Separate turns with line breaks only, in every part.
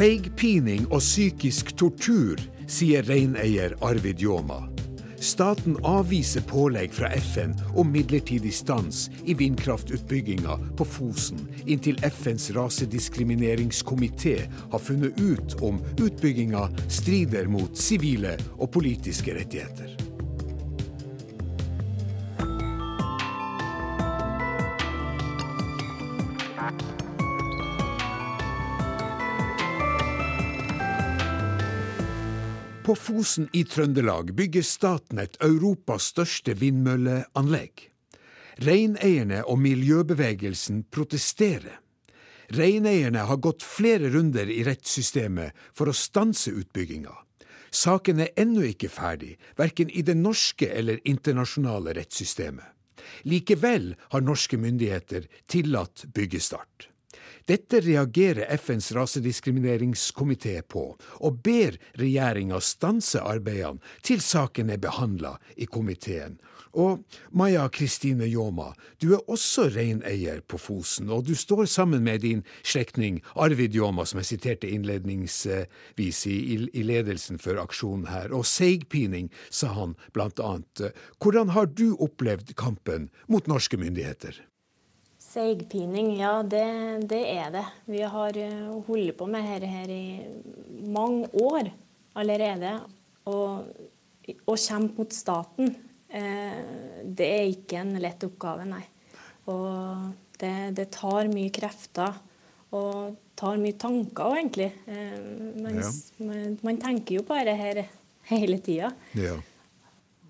Seigpining og psykisk tortur, sier reineier Arvid Jåma. Staten avviser pålegg fra FN om midlertidig stans i vindkraftutbygginga på Fosen, inntil FNs rasediskrimineringskomité har funnet ut om utbygginga strider mot sivile og politiske rettigheter. På Fosen i Trøndelag bygger Statnett Europas største vindmølleanlegg. Reineierne og miljøbevegelsen protesterer. Reineierne har gått flere runder i rettssystemet for å stanse utbygginga. Saken er ennå ikke ferdig, verken i det norske eller internasjonale rettssystemet. Likevel har norske myndigheter tillatt byggestart. Dette reagerer FNs rasediskrimineringskomité på, og ber regjeringa stanse arbeidene til saken er behandla i komiteen. Og Maja Kristine Ljåma, du er også reineier på Fosen, og du står sammen med din slektning Arvid Ljåma, som jeg siterte innledningsvis i, i ledelsen for aksjonen her. Og seigpining, sa han blant annet. Hvordan har du opplevd kampen mot norske myndigheter?
Seigpining, ja det, det, er det. Vi har eh, holdt på med dette her i mange år allerede. Og å kjempe mot staten, eh, det er ikke en lett oppgave, nei. Og det, det tar mye krefter. Og tar mye tanker òg, egentlig. Eh, mens, ja. man, man, tenker jo på dette her hele tida.
Ja.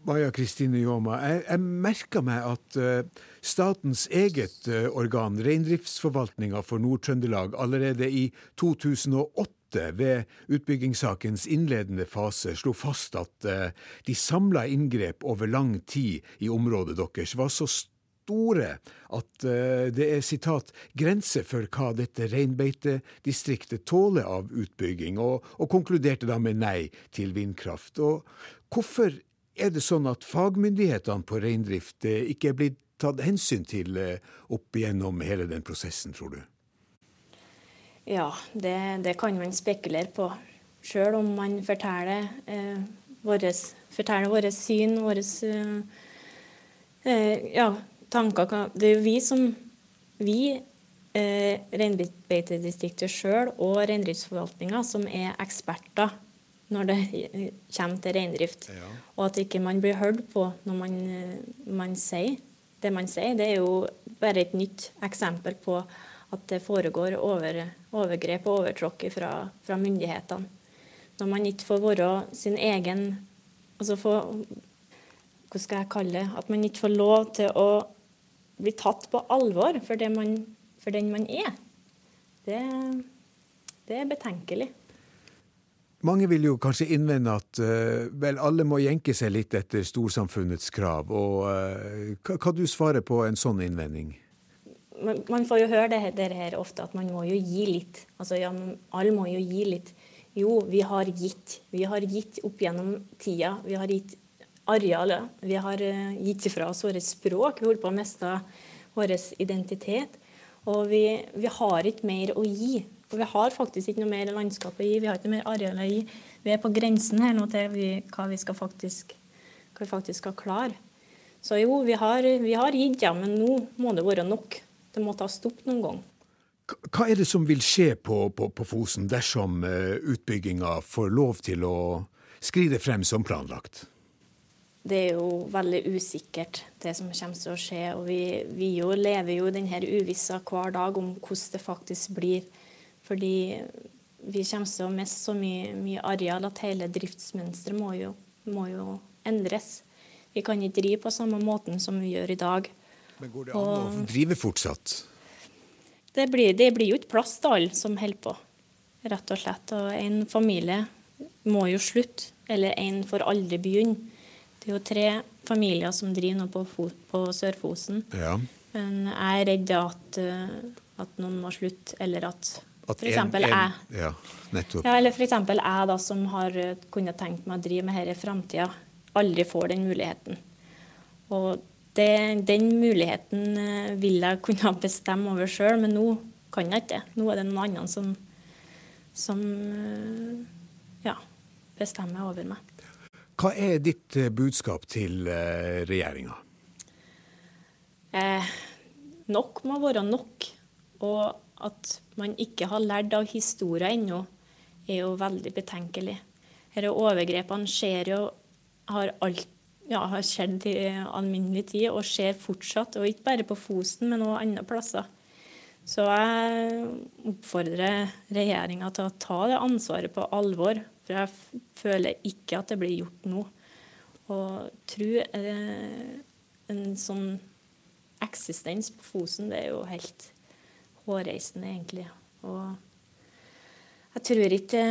Maja Kristine Jåma, jeg, jeg merka meg at uh, statens eget uh, organ, Reindriftsforvaltninga for Nord-Trøndelag, allerede i 2008 ved utbyggingssakens innledende fase slo fast at uh, de samla inngrep over lang tid i området deres var så store at det er sitat, grenser for hva dette reinbeitedistriktet tåler av utbygging, og, og konkluderte da med nei til vindkraft. Og hvorfor er det sånn at fagmyndighetene på reindrift eh, ikke er blitt tatt hensyn til eh, opp igjennom hele den prosessen, tror du?
Ja, det, det kan man spekulere på. Sjøl om man forteller eh, våres, forteller våre syn, våre eh, eh, ja, tanker Det er jo vi som Vi, eh, reinbeitedistriktet sjøl og reindriftsforvaltninga, som er eksperter når det kommer til reindrift. Ja. Og at ikke man blir hørt på når man, man, sier det man sier. Det er jo bare et nytt eksempel på at det foregår over, overgrep og overtråkk fra, fra, myndighetene. Når man ikke får være sin egen altså få, Hva skal jeg kalle det? At man ikke får lov til å bli tatt på alvor for, man, for den man er. Det, det er betenkelig.
Mange vil jo kanskje innvende at uh, vel, alle må jenke seg litt etter storsamfunnets krav. og uh, hva, hva du svarer på en sånn innvending?
Man, man får jo høre det, det, her ofte, at man må jo gi litt. Altså, ja, Alle må jo gi litt. Jo, vi har gitt. Vi har gitt opp gjennom tida. Vi har gitt arealer. Vi har uh, gitt fra oss vårt språk. Vi holder på å miste vår identitet. Og vi, vi har ikke mer å gi. Og vi har faktisk ikke noe mer landskap å gi, vi har ikke noe mer areal å gi. Vi er på grensen her nå til vi, hva, vi faktisk, hva, vi faktisk, skal klare. Så jo, vi har, vi har gitt, ja, men nå må det være nok. Det må ta stopp noen gang.
Hva er det som vil skje på, på, på Fosen dersom uh, utbygginga får lov til å skride frem som planlagt?
Det er jo veldig usikkert, det som kommer til å skje. Og vi, vi jo lever jo denne uvissa hver dag om hvordan det faktisk blir. Fordi vi kommer til å miste så mye, mye, areal at hele driftsmønsteret må, må, jo endres. Vi kan ikke drive på samme måten som vi gjør i dag.
Men går det an og, å drive fortsatt?
Det blir, det blir jo ikke plass til alle som holder på, rett og slett. Og en familie må jo slutte, eller en får aldri begynne. Det er jo tre familier som driver nå på, på Sør-Fosen. Ja. Men jeg er redd at, eh, at noen må slutte, eller at
at for eksempel en, en, jeg. Ja, nettopp.
Ja, eller f.eks. jeg, da, som har eh, kunnet tenkt meg å drive med dette i framtida, aldri får den muligheten. Og det, den muligheten eh, vil jeg kunne bestemme over sjøl, men nå kan jeg ikke det. Nå er det noen andre som, som ja, bestemmer over meg.
Hva er ditt budskap til regjeringa?
Eh, nok må være nok. Og at man ikke har lært av historien ennå, er jo veldig betenkelig. Disse overgrepene skjer jo, har, alt, ja, har skjedd i alminnelig tid og skjer fortsatt. Og ikke bare på Fosen, men også andre plasser. Så jeg oppfordrer regjeringa til å ta det ansvaret på alvor. For jeg føler ikke at det blir gjort nå. Og tro eh, en sånn eksistens på Fosen, det er jo helt hårreisende, egentlig. Og jeg tror ikke,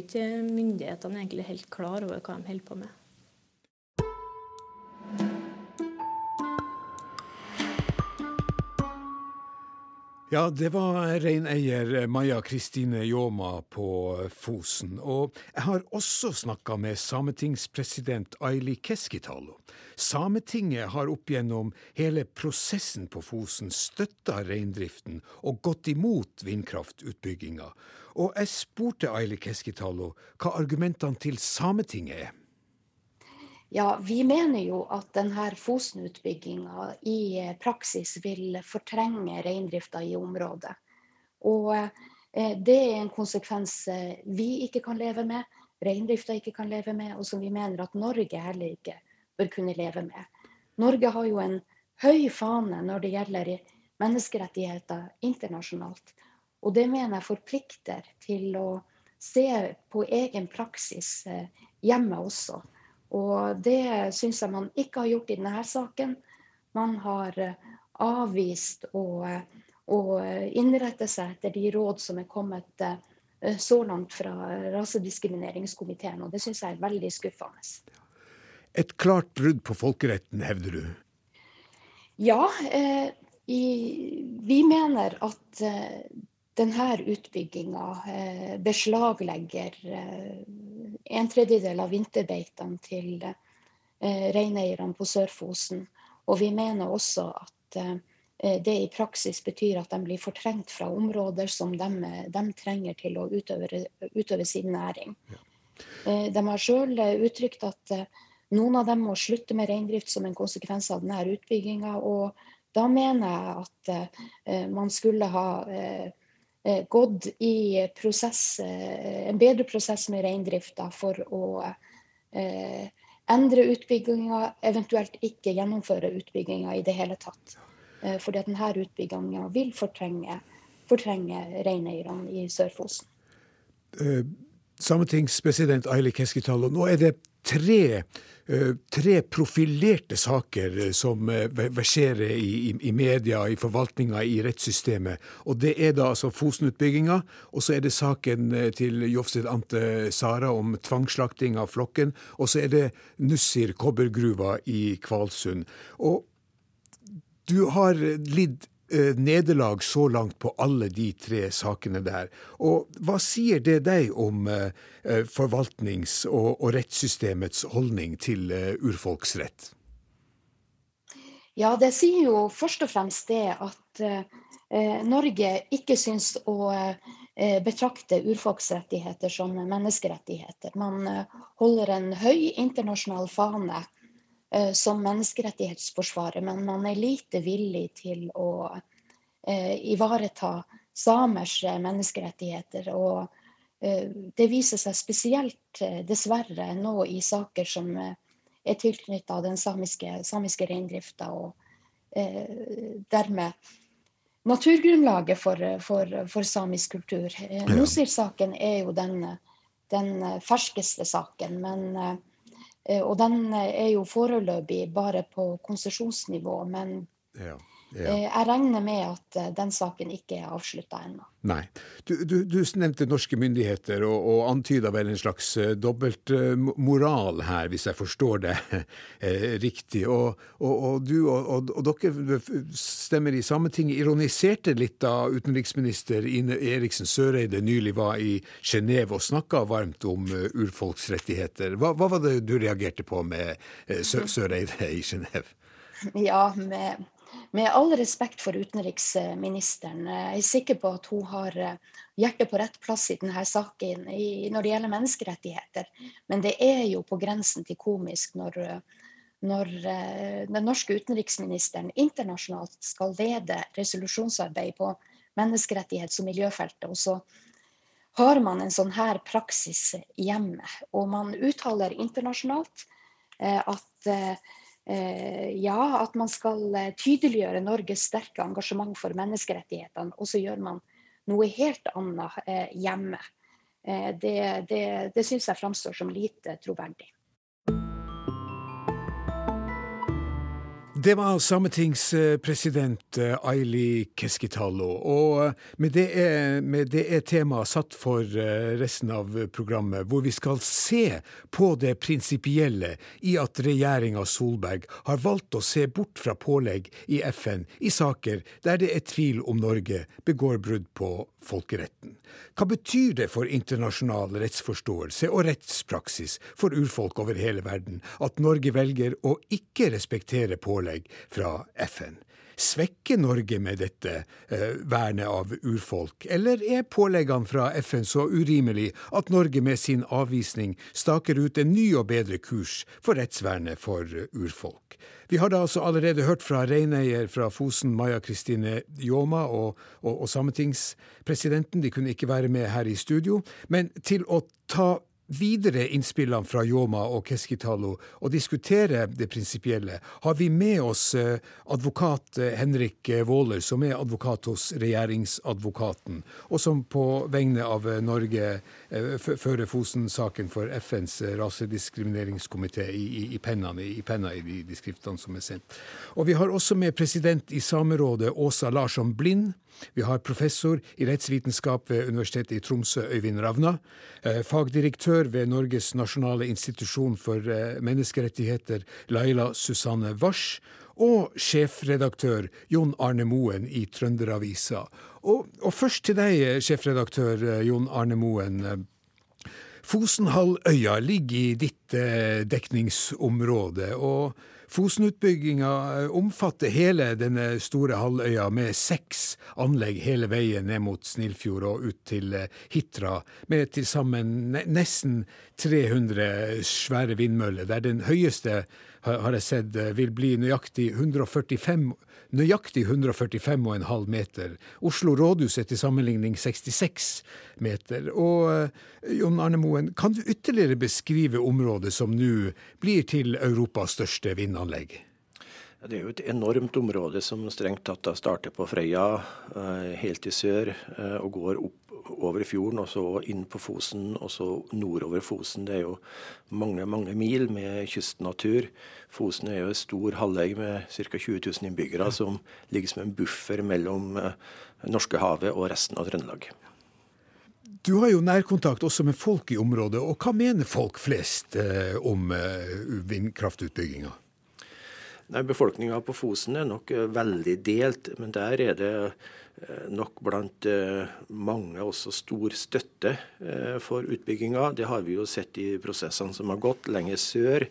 ikke myndighetene er egentlig helt klar over hva de holder på med.
Ja, det var reineier Maja Kristine Ljåma på Fosen. Og jeg har også snakka med sametingspresident Aili Keskitalo. Sametinget har opp gjennom hele prosessen på Fosen støtta reindriften og gått imot vindkraftutbygginga. Og jeg spurte Aili Keskitalo hva argumentene til Sametinget er.
Ja, Vi mener jo at denne Fosen-utbygginga i praksis vil fortrenge reindrifta i området. Og eh, det er en konsekvens eh, vi ikke kan leve med, reindrifta ikke kan leve med, og som vi mener at Norge heller ikke bør kunne leve med. Norge har jo en høy fane når det gjelder menneskerettigheter internasjonalt. Og det mener jeg forplikter til å se på egen praksis eh, hjemme også. Og det syns jeg man ikke har gjort i denne saken. Man har eh, avvist å, å innrette seg etter de råd som er kommet eh, så langt fra rasediskrimineringskomiteen, og det syns jeg er veldig skuffende.
Et klart brudd på folkeretten, hevder du?
Ja. Eh, i, vi mener at eh, denne utbygginga eh, beslaglegger eh, en tredjedel av vinterbeitene til eh, reineierne på Sør-Fosen. Og vi mener også at det i praksis betyr at de blir fortrengt fra områder som de, de trenger til å utøve, utøve sin næring. Ja. De har sjøl uttrykt at noen av dem må slutte med reindrift som en konsekvens av denne utbygginga. Og da mener jeg at man skulle ha gått i prosess, eh, en bedre prosess med reindrifta for å eh, endre utbygginga, eventuelt ikke gjennomføre utbygginga i det hele tatt. Fordi at denne utbygginga vil fortrenge, fortrenge reineierne i Sør-Fosen.
Sametingspresident Aili Keskitalo, nå er det tre, eh, tre profilerte saker eh, som eh, verserer i, i, media, i forvaltninga, i rettssystemet. Og Det er da altså Fosen-utbygginga, og så er det saken til Jofsed Ante Sara om tvangsslakting av flokken, og så er det Nussir kobbergruva i Kvalsund. Og du har lidd nederlag så langt på alle de tre sakene der. Og hva sier det deg om eh, eh, forvaltnings- og, rettssystemets holdning til urfolksrett?
Ja, det sier jo først og fremst det at eh, Norge ikke syns å eh, betrakte urfolksrettigheter som menneskerettigheter. Man eh, holder en høy internasjonal fane Eh, som menneskerettighetsforsvarer, men man er lite villig til å eh, ivareta samers eh, menneskerettigheter. Og det viser seg spesielt, dessverre, nå i saker som er tilknytta den samiske, samiske reindrifta, og dermed naturgrunnlaget for, for, for samisk kultur. Ja. Nosir-saken er jo den, den ferskeste saken, men Eh, og den eh, er jo foreløpig bare på konsesjonsnivå, men ja. Ja. Eh, jeg regner med at eh, den saken ikke er avslutta ennå.
Nei. Du, du, du, nevnte norske myndigheter og, og antyda vel en slags uh, dobbeltmoral her, hvis jeg forstår det riktig. Og, og, og du og, dere stemmer i Sametinget ironiserte litt da utenriksminister Ine Eriksen Søreide nylig var i Genéve og snakka varmt om urfolksrettigheter. Hva, hva, var det du reagerte på med Søreide i Genéve?
Ja, med med all respekt for utenriksministeren, jeg er sikker på at hun har hjertet på rett plass i denne saken når det gjelder menneskerettigheter. Men det er jo på grensen til komisk når, når den norske utenriksministeren internasjonalt skal lede resolusjonsarbeid på menneskerettighets- og miljøfeltet. Og så har man en sånn her praksis hjemme. Og man uttaler internasjonalt at Eh, ja, at man skal eh, tydeliggjøre Norges sterke engasjement for menneskerettighetene, og så gjør man noe helt annet eh, hjemme. Det, det, det syns jeg framstår som lite troverdig.
Det var sametingspresident eh, Aili Keskitalo. Og eh, med det, er, med det er temaet satt for eh, resten av programmet, hvor vi skal se på det prinsipielle i at regjeringa Solberg har valgt å se bort fra pålegg i FN i saker der det er tvil om Norge begår brudd på folkeretten. Hva betyr det for internasjonal rettsforståelse og rettspraksis for urfolk over hele verden at Norge velger å ikke respektere pålegg fra FN? Svekker Norge med dette eh, vernet av urfolk, eller er påleggene fra FN så urimelig at Norge med sin avvisning staker ut en ny og bedre kurs for rettsvernet for urfolk? Vi har da altså allerede hørt fra reineier fra Fosen, Maja Kristine Ljåma, og, og, og sametingspresidenten. De kunne ikke være med her i studio. Men til å ta videre innspillene fra Yoma og Keskitalo og diskutere det prinsipielle, har vi med oss eh, advokat eh, Henrik Våler, som er advokat hos regjeringsadvokaten, og som på vegne av eh, Norge fører Fosen-saken for FNs rasediskrimineringskomité i, i, i, penna, i, penna i de, de skriftene som er sendt. Og vi har også med president i Samerådet, Åsa Larsson Blind. Vi har professor i rettsvitenskap ved Universitetet i Tromsø, Øyvind Ravna. Eh, fagdirektør ved Norges nasjonale institusjon for eh, menneskerettigheter, Laila Susanne Wars. Og sjefredaktør Jon Arne Moen i Trønderavisa. Og, og først til deg, sjefredaktør eh, Jon Arne Moen. Fosenhalvøya ligger i ditt dekningsområde. og Fosen-utbygginga eh, omfatter hele denne store halvøya med seks anlegg hele veien ned mot Snillfjord og ut til eh, Hitra, med til sammen nesten 300 svære vindmøller, der den høyeste, har jeg sett, eh, vil bli nøyaktig 145 nøyaktig 145,5 meter. Oslo rådhus er til sammenligning 66 meter. Og eh, Jon Arne Moen, kan du ytterligere beskrive området som nå blir til Europas største vindanlegg?
Det er jo et enormt område som strengt tatt starter på Frøya eh, helt i sør eh, og går opp over fjorden og så inn på Fosen og så nordover Fosen. Det er jo mange mange mil med kystnatur. Fosen er jo en stor halvøy med ca. 20 000 innbyggere som ligger som en buffer mellom eh, Norskehavet og resten av Trøndelag.
Du har jo nærkontakt også med folk i området, og hva mener folk flest om vindkraftutbygginga?
Befolkninga på Fosen er nok eh, veldig delt, men der er det eh, nok blant eh, mange også stor støtte for utbygginga. Det har vi jo sett i prosessene som har gått lenger sør.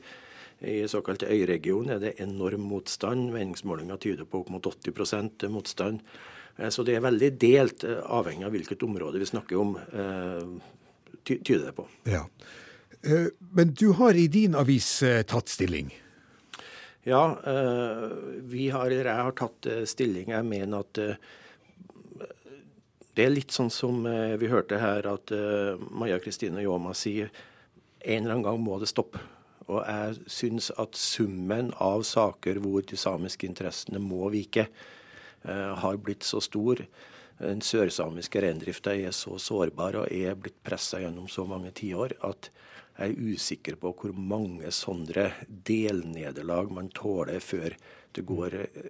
I såkalt øyregion, er det enorm motstand. Meningsmålinga tyder på opp mot 80 motstand. Så det er veldig delt, avhengig av hvilket område vi snakker om, tyder det på.
Ja. Men du har i din avis tatt stilling?
Ja, vi har, jeg har tatt stilling. Jeg mener at det er litt sånn som vi hørte her, at Maja Kristine Jåma sier en eller annen gang må det stoppe. Og jeg syns at summen av saker hvor de samiske interessene må vike, eh, har blitt så stor. Den sørsamiske reindrifta er så sårbar og er blitt pressa gjennom så mange tiår at jeg er usikker på hvor mange sånne delnederlag man tåler før det går eh,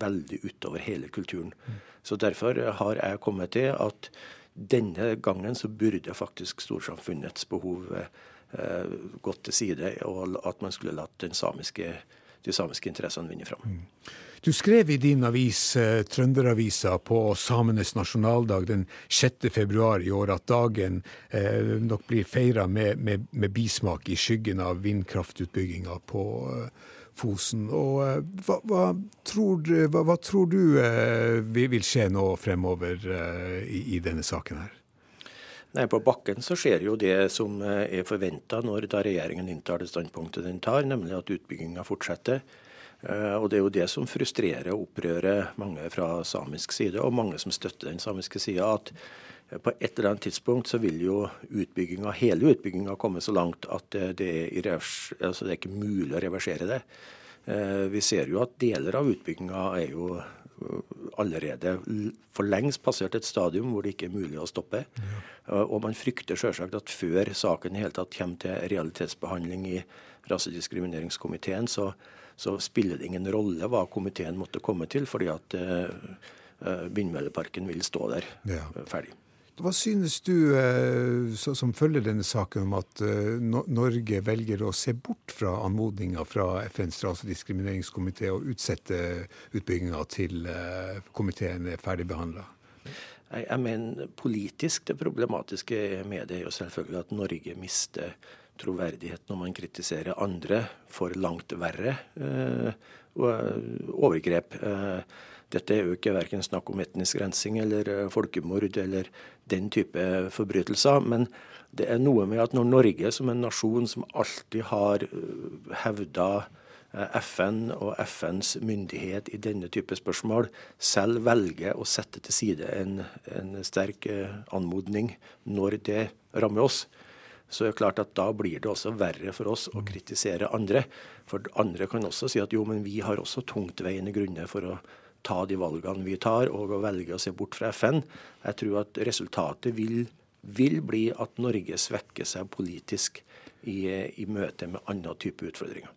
veldig utover hele kulturen. Så Derfor har jeg kommet til at denne gangen så burde faktisk storsamfunnets behov eh, gått til side, og at man skulle latt den samiske de samiske interessene vinne fram.
Du skrev i din avis, eh, Trønderavisa, på samenes nasjonaldag den 6. februar i år at dagen eh, nok blir feira med, med, med, bismak i skyggen av vindkraftutbygginga på eh, Fosen. Og eh, hva, hva, tror, hva, hva, tror, du eh, vil skje nå fremover eh, i, i denne saken her?
Nei, På bakken så skjer jo det som er forventa når da regjeringen inntar det standpunktet den tar, nemlig at utbygginga fortsetter. Eh, og Det er jo det som frustrerer og opprører mange fra samisk side, og mange som støtter den samiske sida. At eh, på et eller annet tidspunkt så vil jo utbygginga, hele utbygginga komme så langt at eh, det er, altså det er ikke mulig å reversere det. Vi ser jo at deler av utbygginga er jo allerede for lengst passert et stadium hvor det ikke er mulig å stoppe. Og man frykter selvsagt at før saken i hele tatt kommer til realitetsbehandling i rasediskrimineringskomiteen, så, så spiller det ingen rolle hva komiteen måtte komme til, fordi at uh, vindmølleparken vil stå der ja. ferdig.
Hva synes du, som følger denne saken, om at Norge velger å se bort fra anmodninga fra FNs rasediskrimineringskomité og utsette utbygginga til komiteen er ferdigbehandla?
Jeg mener politisk det problematiske med det er jo selvfølgelig at Norge mister troverdighet når man kritiserer andre for langt verre eh, overgrep. Eh, dette er jo ikke verken snakk om etnisk rensing eller eh, folkemord eller den type forbrytelser. Men det er noe med at når Norge som en nasjon som alltid har hevda FN og FNs myndighet i denne type spørsmål, selv velger å sette til side en, en sterk anmodning når det rammer oss, så er det klart at da blir det også verre for oss å kritisere andre. For andre kan også si at jo, men vi har også tungtveiende grunner for å ta de valgene vi tar, og å velge å se bort fra FN. Jeg tror at resultatet vil, vil bli at Norge svekker seg politisk i, i møte med andre type utfordringer.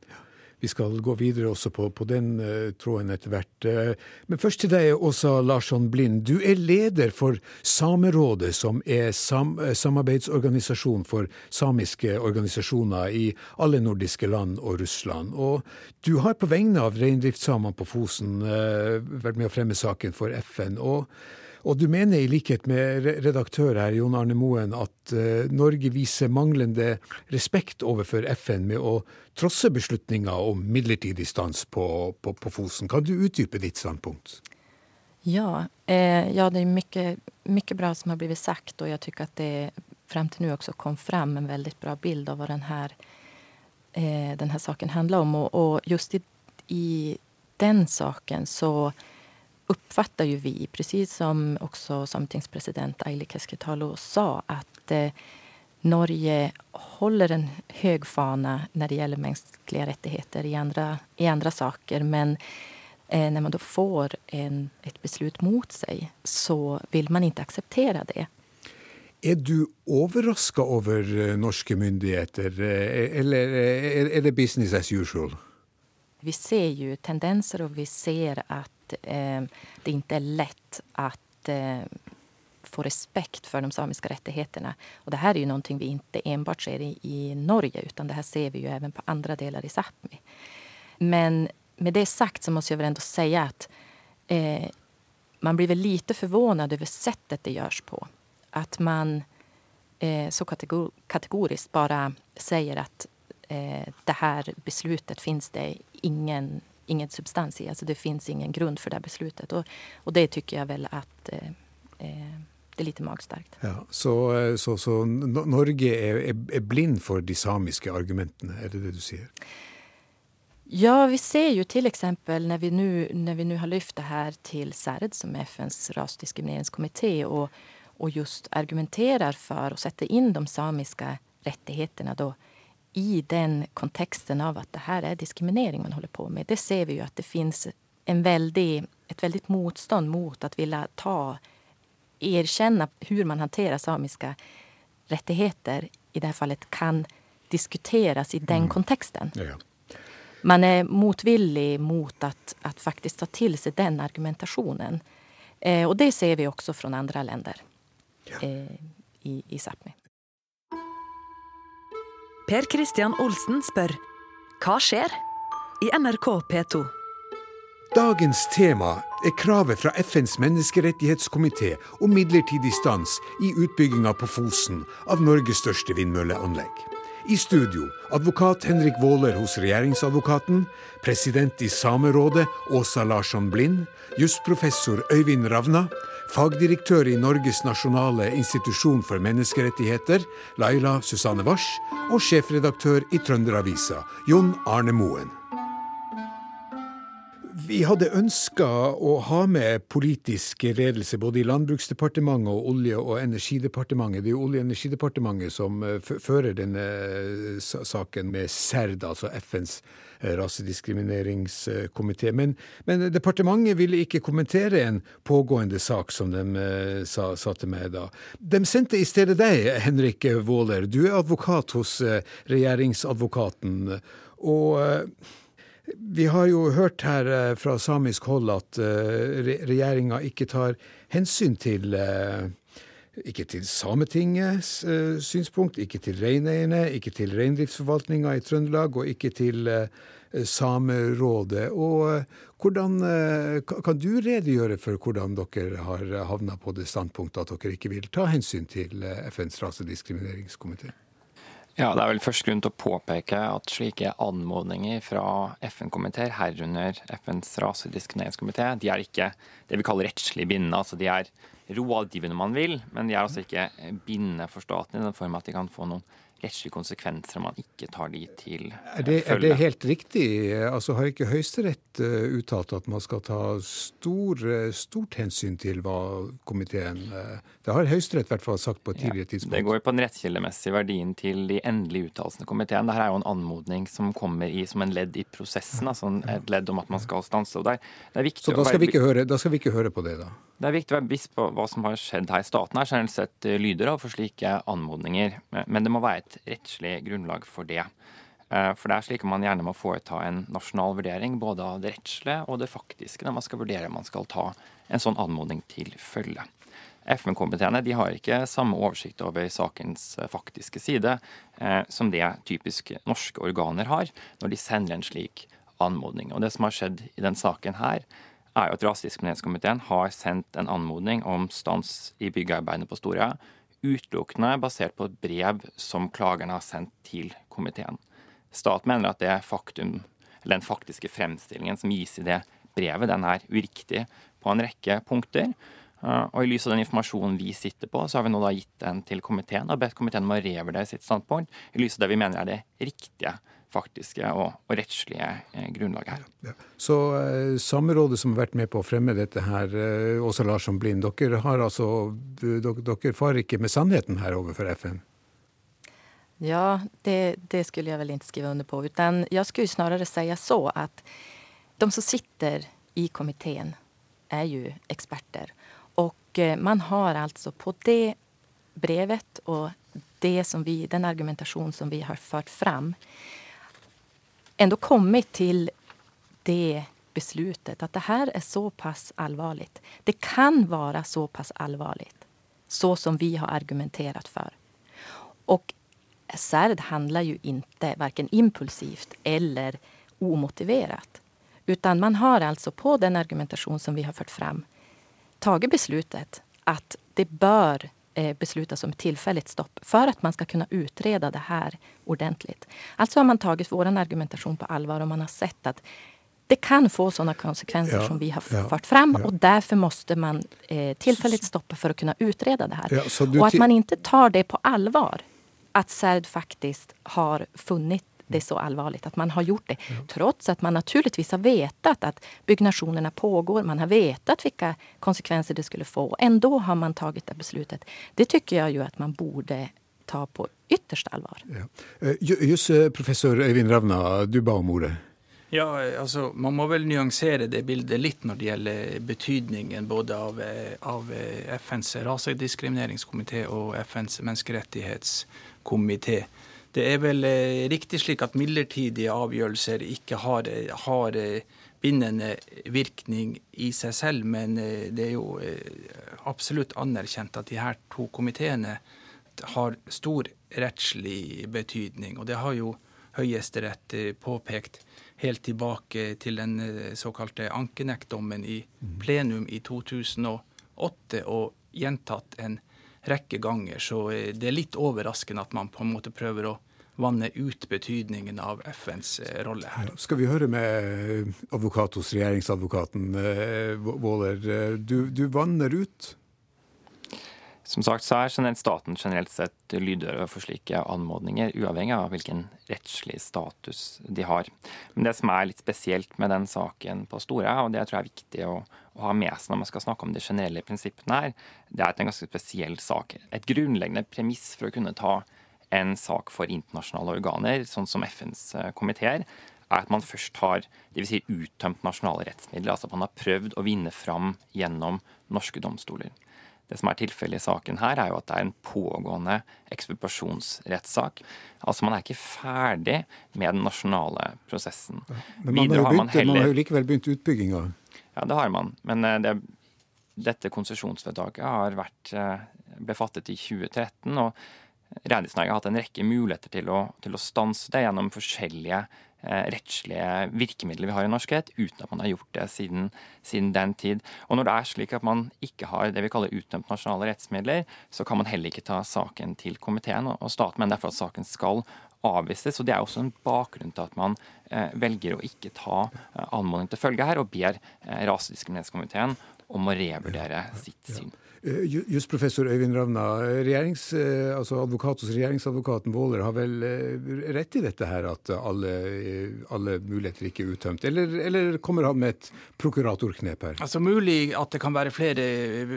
Vi skal gå videre også på, på den uh, tråden etter hvert. Uh, men først til deg, Åsa Larsson Blind. Du er leder for Samerådet, som er sam eh, samarbeidsorganisasjon for samiske organisasjoner i alle nordiske land og Russland. Og du har på vegne av reindriftssamene på Fosen vært med å fremme saken for FN. og og du mener i likhet med redaktør her, Jon Arne Moen, at uh, Norge viser manglende respekt overfor FN med å trosse beslutninga om midlertidig stans på, på, på, Fosen. Kan du utdype ditt standpunkt?
Ja, eh, ja, det er mye, mye bra som har blitt sagt, og jeg syns at det frem til nå også kom frem en veldig bra bilde av hva denne, eh, denne saken handler om. Og, og just i, i den saken så uppfattar ju vi, precis som också sametingspresident Aili Keskitalo sa, att eh, Norge håller en hög fana när det gäller mänskliga rättigheter i andra, i andra saker. Men eh, när man då får en, ett beslut mot sig så vill man inte acceptera det.
Er du overraska over eh, norske myndigheter, eh, eller er det business as usual?
Vi ser jo tendenser, og vi ser at eh, det inte är lätt att eh, få respekt för de samiska rättigheterna. Och det här är ju någonting vi inte enbart ser i, i Norge utan det här ser vi ju även på andra delar i Sápmi. Men med det sagt så måste jag väl ändå säga att eh, man blir väl lite förvånad över sättet det görs på. Att man eh, så kategor kategoriskt bara säger att eh, det här beslutet finns det ingen ingen substans i. Alltså det finns ingen grund för det beslutet. Och, och det tycker jag väl att eh, eh det er litt magstarkt.
Ja, så, eh, så, så, Norge er, er, blind for de samiske argumentene, er det det du sier?
Ja, vi ser jo eksempel når vi nå har løftet det her til CERD, som er FNs rasediskrimineringskomité, og, og, just argumenterer for å sette inn de samiske rettighetene da, i den kontexten av at det her er diskriminering man holder på med, det ser vi jo at det fins et veldig motstånd mot at vilja ta, erkjenne hvordan man hanterer samiske rettigheter i det fallet kan diskuteres i den mm. kontexten. Ja. Man er motvillig mot at, at faktisk ta til seg den argumentasjonen. Eh, og det ser vi også fra andre länder ja. eh, i, i Sápmi.
Per Christian Olsen spør hva skjer? i NRK P2.
Dagens tema er kravet fra FNs menneskerettighetskomité om midlertidig stans i utbygginga på Fosen av Norges største vindmølleanlegg. I studio advokat Henrik Våler hos regjeringsadvokaten, president i Samerådet Åsa Larsson Blind, jusprofessor Øyvind Ravna, fagdirektør i Norges nasjonale institusjon for menneskerettigheter, Laila Susanne Wars, og sjefredaktør i Trønderavisa, Jon Arne Moen. Vi hadde ønska å ha med politisk ledelse både i Landbruksdepartementet og Olje- og energidepartementet. Det er jo Olje- og energidepartementet som eh, fører denne eh, saken med CERD, altså FNs eh, rasediskrimineringskomitté. Men, men, departementet ville ikke kommentere en pågående sak, som de sa, sa, til meg da. De sendte i stedet deg, Henrik Våler. Du er advokat hos regjeringsadvokaten. og vi har jo hørt her eh, fra samisk hold at eh, regjeringa ikke tar hensyn til eh, ikke til Sametingets synspunkt, ikke til reineierne, ikke til reindriftsforvaltninga i Trøndelag og ikke til Samerådet. Og hvordan, kan du redegjøre for hvordan dere har havna på det standpunktet at dere ikke vil ta hensyn til FNs rasediskrimineringskomité?
Ja, Det er vel først grunn til å påpeke at slike anmodninger fra FN-komiteer, herunder FNs rasediskrimineringskomité, de er ikke det vi kaller rettslig bindende. altså De er rådgivende man vil, men de er altså ikke bindende for staten i den form at de kan få noen rettslige konsekvenser om man ikke tar de til
er det, følge. Er det helt riktig? Altså Har ikke Høyesterett eh, uttalt at man skal ta stor, eh, stort hensyn til hva komiteen eh, Det har Høyesterett i hvert fall sagt på et tidligere tidspunkt.
Ja, det går på den rettskildemessige verdien til de endelige uttalelsene i komiteen. Dette er jo en anmodning som kommer i, som en ledd i prosessen, altså et ledd om at man skal stanse. Og det er, det er viktig
Så da skal, være, høre, da skal vi ikke høre på det, da?
Det er viktig å være bevisst på hva som har skjedd her. Staten er generelt sett lyder av for slike anmodninger, men det må være et rettslig grunnlag for det. Eh, for det er slik at man gjerne må foreta en nasjonal vurdering både av det rettslige og det faktiske når man skal vurdere om man skal ta en sånn anmodning til følge. FN-komiteene har ikke samme oversikt over sakens eh, faktiske side eh, som det typisk norske organer har når de sender en slik anmodning. Og Det som har skjedd i den saken her, er jo at Rasediskrimineringskomiteen har sendt en anmodning om stans i byggearbeidene på Storøya utelukkende basert på et brev som klagerne har sendt til komiteen. Stat mener at det faktum, eller den faktiske fremstillingen som gis i det brevet, den er uriktig på en rekke punkter. Eh, og I lys av den informasjonen vi sitter på, så har vi nå da gitt den til komiteen og bedt komiteen om å revurdere sitt standpunkt i lys av det vi mener er det riktige faktiske og, og rettslige eh, grunnlaget her. Ja.
Så eh, Samerådet som har vært med på å fremme dette her, eh, Åsa Larsson Blind, dere, har altså, dere, dere far ikke med sannheten her overfor FN?
Ja, det, det, skulle jeg vel ikke skrive under på. Utan jeg skulle snarere si så at de som sitter i komiteen, er jo eksperter. Og eh, man har altså på det brevet og det som vi, den argumentasjonen som vi har ført fram, ändå kommit till det beslutet att det här är så pass allvarligt. Det kan vara så pass allvarligt, så som vi har argumenterat för. Och Särd handlar ju inte varken impulsivt eller omotiverat. Utan man har alltså på den argumentation som vi har fört fram tagit beslutet att det bör beslutas om ett tillfälligt stopp för att man ska kunna utreda det här ordentligt. Alltså har man tagit vår argumentation på allvar och man har sett att det kan få sådana konsekvenser ja, som vi har ja, fört fram ja. och därför måste man eh, tillfälligt stoppa för att kunna utreda det här. och att man inte tar det på allvar, att SERD faktiskt har funnit det är så allvarligt att man har gjort det. Ja. Trots att man naturligtvis har vetat att byggnationerna pågår. Man har vetat vilka konsekvenser det skulle få. Ändå har man tagit det beslutet. Det tycker jag ju att man borde ta på ytterst allvar.
Ja. Eh, just eh, professor Øyvind Ravna, du ba om ordet.
Ja, altså Man må vel nyansere det bildet litt når det gjelder betydningen både av, av FNs rasediskrimineringskomité og FNs menneskerettighetskomité. Det er vel eh, riktig slik at midlertidige avgjørelser ikke har, har eh, bindende virkning i seg selv, men eh, det er jo absolutt anerkjent at de her to komiteene har stor rettslig betydning. Og det har jo Høyesterett påpekt helt tilbake til den såkalte Ankenektdommen i mm. plenum i 2008, og gjentatt en rekke ganger. Så det er litt overraskende at man på en måte prøver å vanne ut betydningen av FNs eh, rolle her.
Skal vi høre med advokat hos regjeringsadvokaten Waaler. Eh, du, du vanner ut?
Som sagt så er generelt staten generelt sett lydhør for slike anmodninger, uavhengig av hvilken rettslig status de har. Men det som er litt spesielt med den saken på Store, og det jeg tror er viktig å, å ha med seg når man skal snakke om de generelle prinsippene her, det er en ganske spesiell sak. Et grunnleggende premiss for å kunne ta en sak for internasjonale organer, sånn som FNs eh, komiteer, er at man først har det vil Si uttømt nasjonale rettsmidler. Altså at man har prøvd å vinne fram gjennom norske domstoler. Det som er tilfellet i saken her, er jo at det er en pågående ekspropriasjonsrettssak. Altså man er ikke ferdig med den nasjonale prosessen.
Men man, har, begynt, man, heller, man har jo likevel begynt utbygginga?
Ja, det har man. Men eh, det, dette konsesjonsvedtaket har vært, eh, ble fattet i 2013. og Reindriftsnæringen har hatt en rekke muligheter til å, til å stanse det gjennom forskjellige rettslige virkemidler vi har i norsk rett, uten at man har gjort det siden, siden, den tid. Og når det er slik at man ikke har det vi kaller utdømt nasjonale rettsmidler, så kan man heller ikke ta saken til komiteen, og staten men derfor at saken skal avvises. og Det er også en bakgrunn til at man eh, velger å ikke ta eh, anmodning til følge her, og ber eh, Rasediskriminationskomiteen om å revurdere sitt syn.
Just Jusprofessor Øyvind Ravna, eh, altså advokat hos regjeringsadvokaten Våler har vel eh, rett i dette her, at alle, alle muligheter ikke er uttømt? Eller, eller, kommer han med et prokuratorknep her?
Altså Mulig at det kan være flere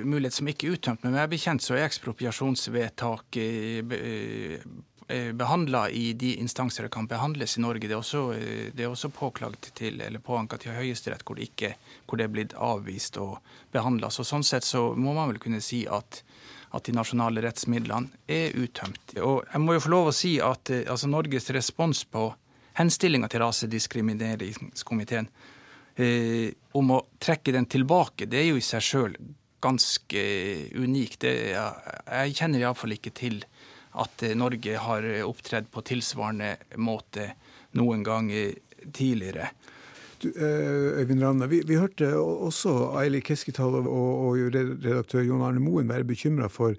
muligheter som ikke er uttømt, men jeg bekjent så er ekspropriasjonsvedtak Eh, behandla i de instanser det kan behandles i Norge. Det er også, eh, det er også påklagd til, eller påanka til Høyesterett hvor, hvor, det er blitt avvist og behandla. Så sånn sett så må man vel kunne si at, at de nasjonale rettsmidlene er uttømt. Og jeg må jo få lov å si at eh, altså Norges respons på henstillinga til Rasediskrimineringskomiteen eh, om å trekke den tilbake, det er jo i seg sjøl ganske unikt. Det, jeg kjenner iallfall ikke til at eh, Norge har eh, opptredd på tilsvarende måte noen gang tidligere.
Du, eh, Øyvind Ravne, vi, vi, hørte også Aili Keskitalo og, og redaktør Jon Arne Moen være bekymra for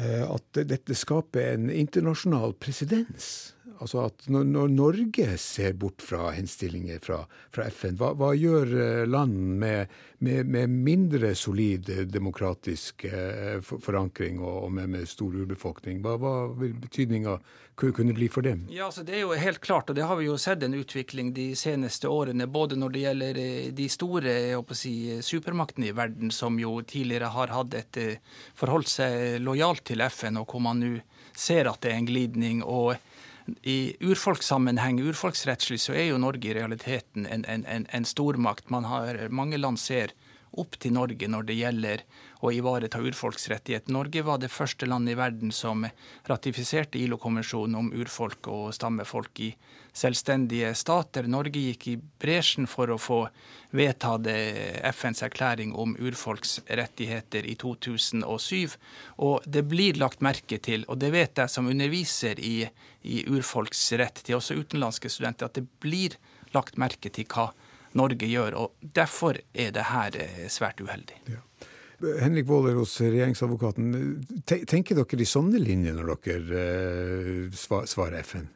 at dette skaper en internasjonal presedens. Altså at når, Norge ser bort fra henstillinger fra, fra FN, hva, hva, gjør eh, land med, med, med mindre solid demokratisk eh, forankring og, og med, med, stor urbefolkning? Hva, hva vil betydninga kunne bli for dem?
Ja, altså Det er jo helt klart, og det har vi jo sett en utvikling de seneste årene. Både når det gjelder eh, de store si, supermaktene i verden, som jo tidligere har hatt et forholdt seg lojalt til FN, og hvor man nå ser at det er en glidning. og i urfolkssammenheng, urfolksrettslig, så er jo Norge i realiteten en, en, en, stormakt. Man har, mange land ser opp til Norge når det gjelder å ivareta urfolksrettigheter. Norge var det første landet i verden som ratifiserte ILO-konvensjonen om urfolk og stammefolk i selvstendige stater. Norge gikk i bresjen for å få vedtatt FNs erklæring om urfolksrettigheter i 2007. Og det blir lagt merke til, og det vet jeg som underviser i, i urfolksrett til også utenlandske studenter, at det blir lagt merke til hva Norge gjør. og Derfor er det her eh, svært uheldig. Ja.
Henrik Waaler hos regjeringsadvokaten, tenker dere i sånne linjer når dere eh, svarer FN?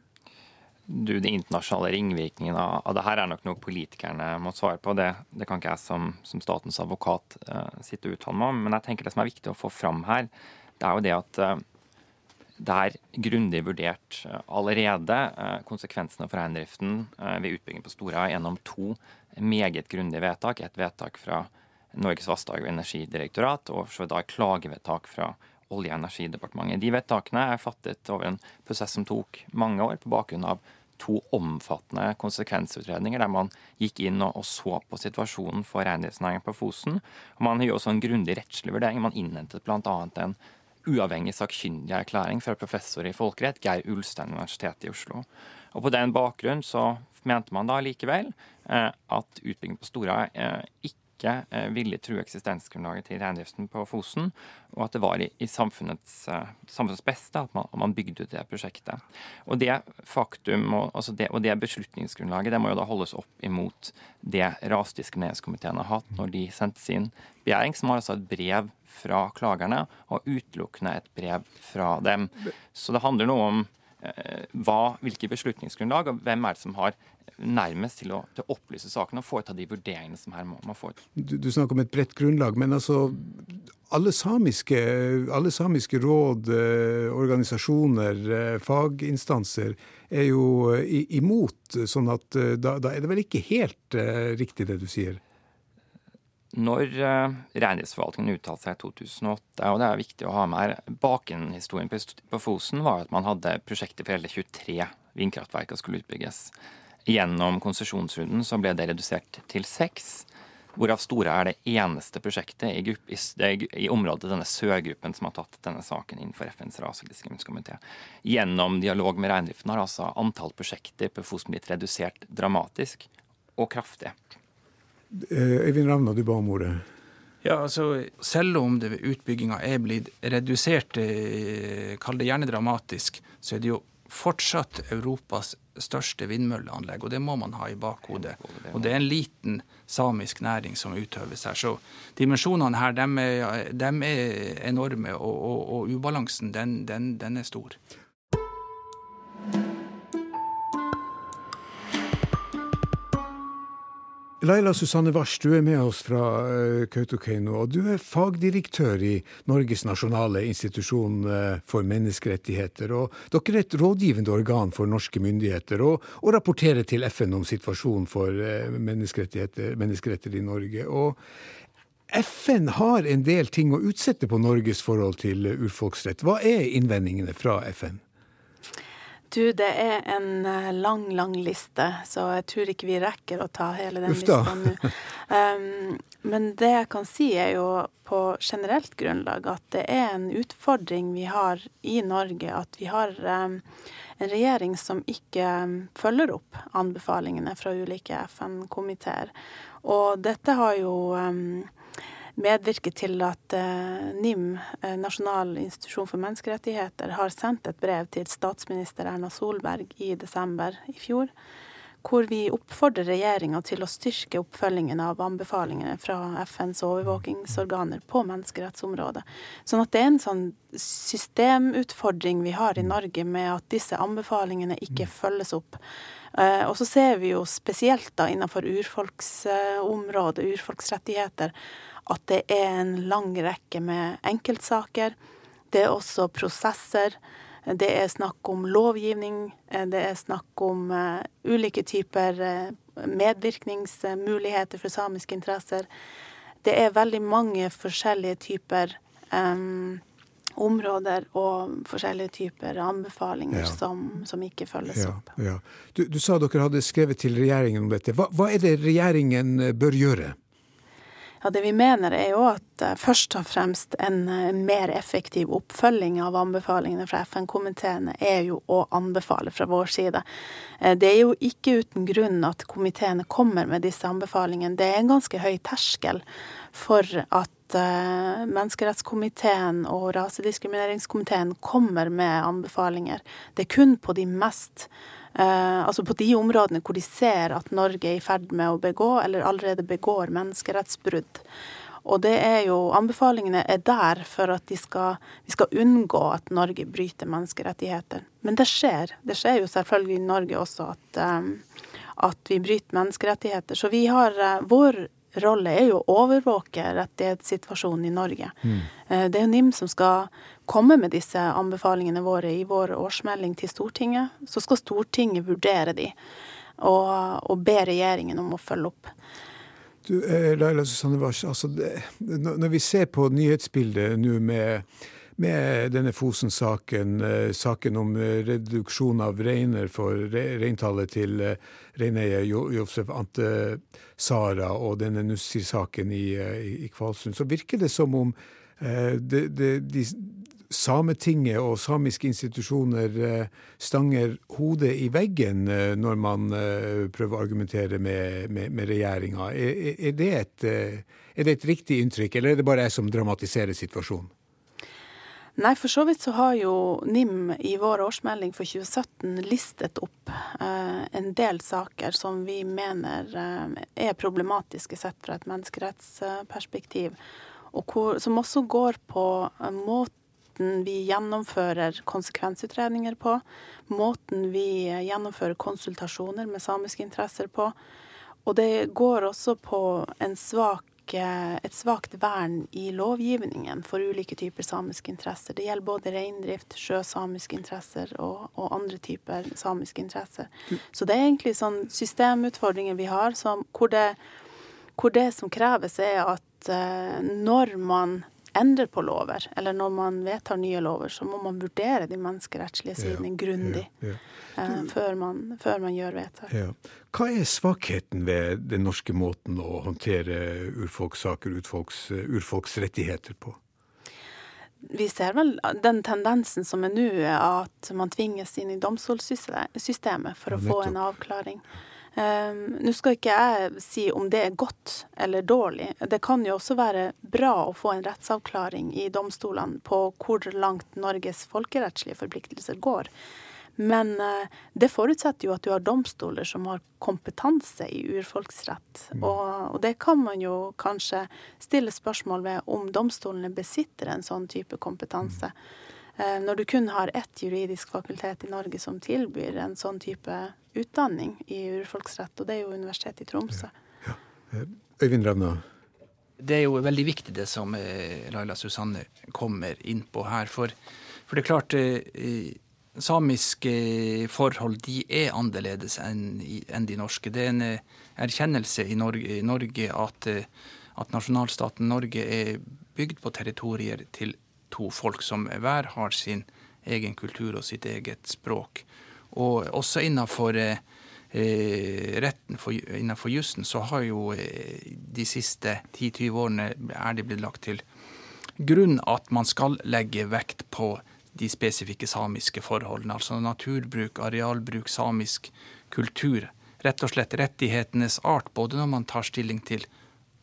Du, De internasjonale ringvirkningene av det her er nok noe politikerne må svare på. Det, det kan ikke jeg som, som statens advokat uh, sitte og uttale meg om. Men jeg tenker det som er viktig å få fram her, det er jo det at uh, det er grundig vurdert allerede konsekvensene for reindriften ved utbygging på Stora gjennom to meget grundige vedtak. Et vedtak fra Norges vassdrag- og energidirektorat, og så da klagevedtak fra Olje- og energidepartementet. De vedtakene er fattet over en prosess som tok mange år, på bakgrunn av to omfattende konsekvensutredninger der man gikk inn og, og så på situasjonen for reindriftsnæringen på Fosen. Og man gjorde også en grundig rettslig vurdering. Man innhentet bl.a. en uavhengig sakkyndig erklæring fra professor i folkerett, Geir Ulstein, Universitetet i Oslo. Og På den bakgrunn så mente man da likevel eh, at utbygging på Stora eh, ikke ikke eh, ville true eksistensgrunnlaget til reindriften på Fosen, og at det var i, i samfunnets, uh, samfunnets, beste at man, man, bygde ut det prosjektet. Og det faktum og, altså det, og det beslutningsgrunnlaget det må jo da holdes opp imot det rasdiskrimineringskomiteen har hatt når de sendte sin begjæring, som har altså et brev fra klagerne og utelukkende et brev fra dem. Så det handler noe om hva, hvilke beslutningsgrunnlag og hvem er det som har nærmest til å, til å opplyse sakene og foreta de vurderingene som her må man få.
Du, du, snakker om et bredt grunnlag, men altså alle samiske, alle samiske råd, eh, organisasjoner, eh, faginstanser er jo eh, imot, sånn at da, da, er det vel ikke helt riktig det du sier?
Når uh, Reindriftsforvaltningen uttalte seg i 2008, og det er viktig å ha med her, bakenhistorien på, Fosen var at man hadde prosjekter for hele 23 vindkraftverk og skulle utbygges. Gjennom konsesjonsrunden så ble det redusert til seks, hvorav Store er det eneste prosjektet i, grupp, i, i området, denne sørgruppen, som har tatt denne saken innenfor FNs ras- og. Gjennom dialog med reindriften har altså antall prosjekter på Fosen blitt redusert dramatisk og kraftig.
Eh, Øyvind Ravna, du ba om ordet.
Ja, altså Selv om utbygginga er blitt redusert, eh, kall det gjerne dramatisk, så er det jo fortsatt Europas største vindmølleanlegg, og det må man ha i bakhodet. Og det er en liten samisk næring som utøves her. Så dimensjonene her, de er, de er enorme, og, og, og ubalansen, den, den, den er stor.
Laila Susanne Warsch, du er med oss fra eh, Kautokeino, og du er fagdirektør i Norges nasjonale institusjon eh, for menneskerettigheter. og Dere er et rådgivende organ for norske myndigheter og, og rapporterer til FN om situasjonen for menneskerettigheter, menneskerettigheter, i Norge. Og FN har en del ting å utsette på Norges forhold til urfolksrett. Hva er innvendingene fra FN?
Du, det er en eh, lang, lang liste, så jeg tror ikke vi rekker å ta hele den lista nå. Um, men det jeg kan si, er jo på generelt grunnlag at det er en utfordring vi har i Norge. At vi har um, en regjering som ikke um, følger opp anbefalingene fra ulike FN-komiteer. Og dette har jo medvirke til at eh, NIM, eh, Nasjonal institusjon for menneskerettigheter, har sendt et brev til statsminister Erna Solberg i desember i fjor, hvor vi oppfordrer regjeringa til å styrke oppfølgingen av anbefalingene fra FNs overvåkingsorganer på menneskerettsområdet. Sånn at det er en sånn systemutfordring vi har i Norge med at disse anbefalingene ikke følges opp. Eh, og så ser vi jo spesielt da innenfor urfolksområdet, urfolksrettigheter, at det er en lang rekke med enkeltsaker. Det er også prosesser. Det er snakk om lovgivning. Det er snakk om uh, ulike typer uh, medvirkningsmuligheter for samiske interesser. Det er veldig mange forskjellige typer um, områder og forskjellige typer anbefalinger ja. som, som, ikke følges ja, opp.
Ja. Du, du, sa dere hadde skrevet til regjeringen om dette. Hva, hva er det regjeringen bør gjøre?
Ja, Det vi mener er jo at uh, først og fremst en uh, mer effektiv oppfølging av anbefalingene fra FN-komiteene er jo å anbefale fra vår side. Uh, det er jo ikke uten grunn at komiteene kommer med disse anbefalingene. Det er en ganske høy terskel for at Menneskerettskomiteen og Rasediskrimineringskomiteen kommer med anbefalinger. Det er kun på de mest Eh, altså på de områdene hvor de ser at Norge er i ferd med å begå, eller allerede begår menneskerettsbrudd. Og det er jo, Anbefalingene er der for at de skal, vi skal unngå at Norge bryter menneskerettigheter. Men det skjer. Det skjer jo selvfølgelig i Norge også at, um, at vi bryter menneskerettigheter. Så vi har uh, vår rolle er jo å overvåke rettighetssituasjonen i Norge. Mm. Eh, det er jo NIM som skal komme med disse anbefalingene våre i vår årsmelding til Stortinget. Så skal Stortinget vurdere de, og, og be regjeringen om å følge opp.
Du, eh, Laila Susanne Vars, altså når vi ser på nyhetsbildet nå med med denne Fosen-saken, eh, saken om eh, reduksjon av reiner for reintallet til eh, reineier Josef Ante Sara og denne Nussir-saken i, i, Kvalsund, så virker det som om de, de, de, Sametinget og samiske institusjoner stanger hodet i veggen når man prøver å argumentere med, med, med regjeringa. Er, er, er det et riktig inntrykk, eller er det bare jeg som dramatiserer situasjonen?
Nei, for så vidt så har jo NIM i vår årsmelding for 2017 listet opp eh, en del saker som vi mener eh, er problematiske sett fra et menneskerettsperspektiv, og hvor, som også går på eh, måten vi gjennomfører konsekvensutredninger på, måten vi gjennomfører konsultasjoner med samiske interesser på. Og det går også på en svak, et svakt vern i lovgivningen for ulike typer samiske interesser. Det gjelder både reindrift, sjøsamiske interesser og, og, andre typer samiske interesser. Så det er egentlig sånn systemutfordringer vi har, som, hvor, det, hvor det som kreves, er at uh, når man endrer på lover, eller når man vedtar nye lover, så må man vurdere de menneskerettslige sidene ja, grundig ja, ja. Eh, før, man, før, man, gjør vedtak.
Hva er svakheten ved den norske måten å håndtere urfolkssaker, urfolks, urfolks rettigheter på?
Vi ser vel den tendensen som er nå, at man tvinges inn i domstolssystemet for å få en avklaring. Um, Nå skal ikke jeg si om det er godt eller dårlig. Det kan jo også være bra å få en rettsavklaring i domstolene på hvor langt Norges folkerettslige forpliktelser går. Men uh, det forutsetter jo at du har domstoler som har kompetanse i urfolksrett. Mm. Og, og, det kan man jo kanskje stille spørsmål ved om domstolene besitter en sånn type kompetanse. Uh, når du kun har ett juridisk fakultet i Norge som tilbyr en sånn type utdanning i urfolksrett, og det er jo Universitetet i Tromsø. Ja.
Ja. Eh, Øyvind Revna?
Det er jo veldig viktig det som eh, Laila Susanne kommer inn på her. For, for det er klart, eh, samiske forhold de er annerledes enn, de norske. Det er en erkjennelse i Norge, i Norge at, at, nasjonalstaten Norge er bygd på territorier til to folk som hver har sin egen kultur og sitt eget språk. Og også innenfor eh, retten for, innenfor jussen så har jo eh, de siste 10-20 årene er det blitt lagt til grunn at man skal legge vekt på de spesifikke samiske forholdene. Altså naturbruk, arealbruk, samisk kultur. Rett og slett rettighetenes art, både når man tar stilling til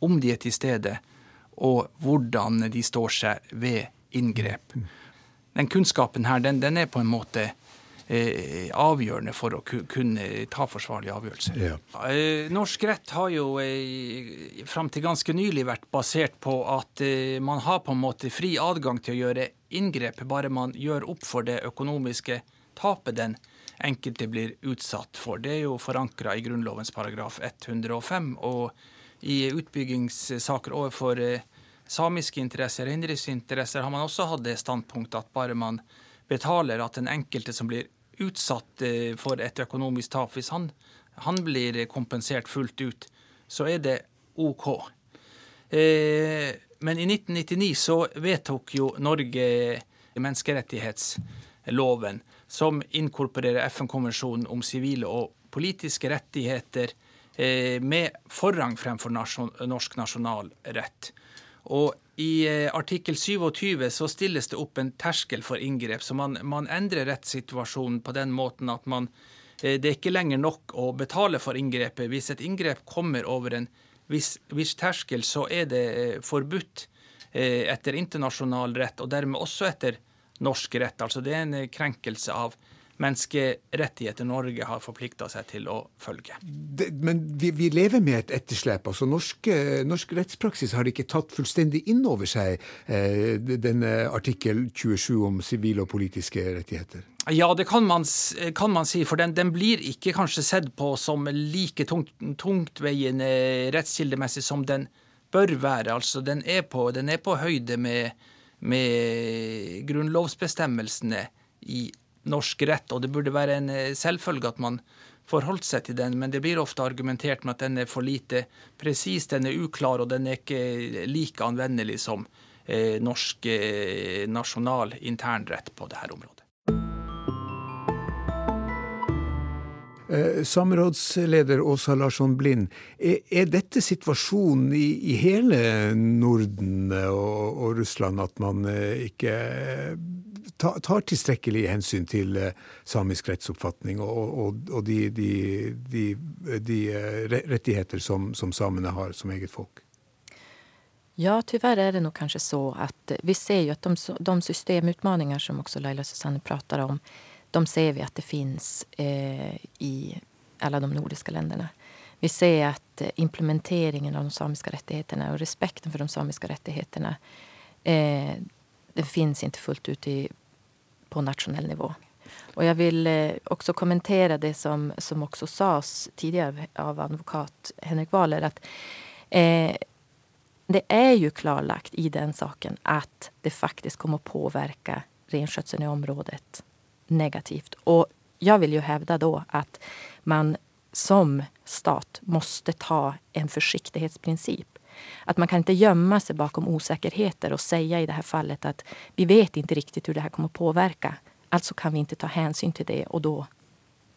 om de er til stede, og hvordan de står seg ved inngrep. Den kunnskapen her, den, den er på en måte Eh, avgjørende for å kunne ta forsvarlige avgjørelser. Ja. Eh, norsk rett har jo eh, fram til ganske nylig vært basert på at man har på en måte fri adgang til å gjøre inngrep, bare man gjør opp for det økonomiske tapet den enkelte blir utsatt for. Det er jo forankra i Grunnlovens paragraf 105. Og i utbyggingssaker overfor samiske interesser, reindriftsinteresser, har man også hatt det standpunktet at bare man betaler at den enkelte som blir utsatt eh, for et økonomisk tap, hvis han, han, blir kompensert fullt ut, så er det OK. Eh, men i 1999 så vedtok jo Norge menneskerettighetsloven, som inkorporerer FN-konvensjonen om sivile og politiske rettigheter eh, med forrang fremfor norsk nasjonalrett. Og i eh, artikkel 27 så stilles det opp en terskel for inngrep. Så man, man endrer rettssituasjonen på den måten at man, eh, det er ikke lenger nok å betale for inngrepet. Hvis et inngrep kommer over en viss, viss terskel, så er det eh, forbudt etter internasjonal rett, og dermed også etter norsk rett. Altså det er en krenkelse av menneskerettigheter Norge har forplikta seg til å følge.
Det, men vi, vi, lever med et etterslep. altså Norsk, norsk rettspraksis har ikke tatt fullstendig inn over seg eh, denne artikkel 27 om sivile og politiske rettigheter?
Ja, det kan man, kan man si, for den, den, blir ikke kanskje sett på som like tungt, tungtveiende rettskildemessig som den bør være. Altså, den er på, den er på høyde med, med grunnlovsbestemmelsene i norsk rett, og det burde være en eh, selvfølge at man forholdt seg til den, men det blir ofte argumentert med at den er for lite presis, den er uklar, og den er ikke like anvendelig som eh, norsk eh, nasjonal internrett på dette området.
Eh, Samerådsleder Åsa Larsson Blind, er, dette situasjonen i, hele Norden og, Russland, at man eh, ikke tar, tar tilstrekkelig hensyn til eh, samisk rettsoppfatning og, de, de, de, de, rettigheter som, som samene har som eget folk?
Ja, tyvärr er det nok kanskje så at vi ser jo at de, de systemutmaningar som også Laila Susanne prater om, de ser vi at det finnes eh, i alle de nordiske landene. Vi ser at eh, implementeringen av de samiske rettighetene og respekten for de samiske rettighetene eh, den fins ikke fullt ut i, på nasjonell nivå. Og jeg vil eh, også kommentere det som, som også sas tidligere av advokat Henrik Wahler, at eh, det er jo klarlagt i den saken at det faktisk kommer å påvirke reinskjøtselen i området negativt. Og jeg vil jo hevde da at man som stat måste ta en försiktighetsprincip. At man kan ikke gjemme seg bakom osäkerheter og si i det her fallet at vi vet ikke riktig hvordan det her kommer påverka. Altså kan vi ikke ta hensyn til det og da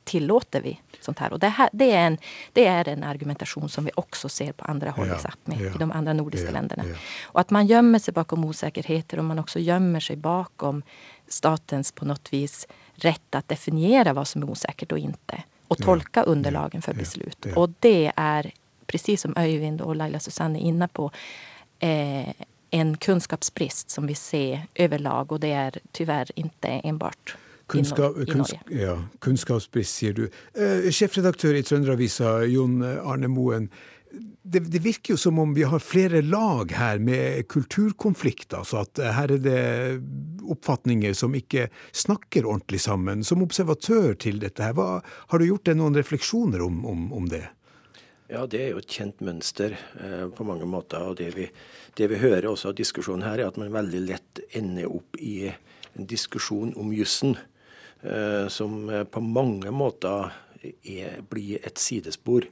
tillåter vi sånt her. Og det, her, det, er en, det, er en, argumentasjon som vi også ser på andre hold ja, ja, i de andre nordiske ja, landene. Og at man gjemmer seg bakom usikkerheter, og man også gjemmer seg bakom statens på noe vis rett å definere hva som er usikkert og ikke. Og tolke underlagen for beslut. Og det er, precis som Øyvind og Laila Susanne er inne på, eh, en kunnskapsbrist som vi ser overlag, og det er dessverre ikke enbart
Kunnskap, kunns, ja, kunnskapsbrist, sier du. Eh, sjefredaktør i Trønderavisa, Jon Arne Moen. Det, det, virker jo som om vi har flere lag her med kulturkonflikter. Altså at eh, her er det oppfatninger som ikke snakker ordentlig sammen. Som observatør til dette her, hva, har du gjort deg noen refleksjoner om, om, om, det?
Ja, det er jo et kjent mønster eh, på mange måter. Og det vi, det vi hører også av diskusjonen her, er at man veldig lett ender opp i en diskusjon om jussen. Eh, som eh, på mange måter er, blir et sidespor.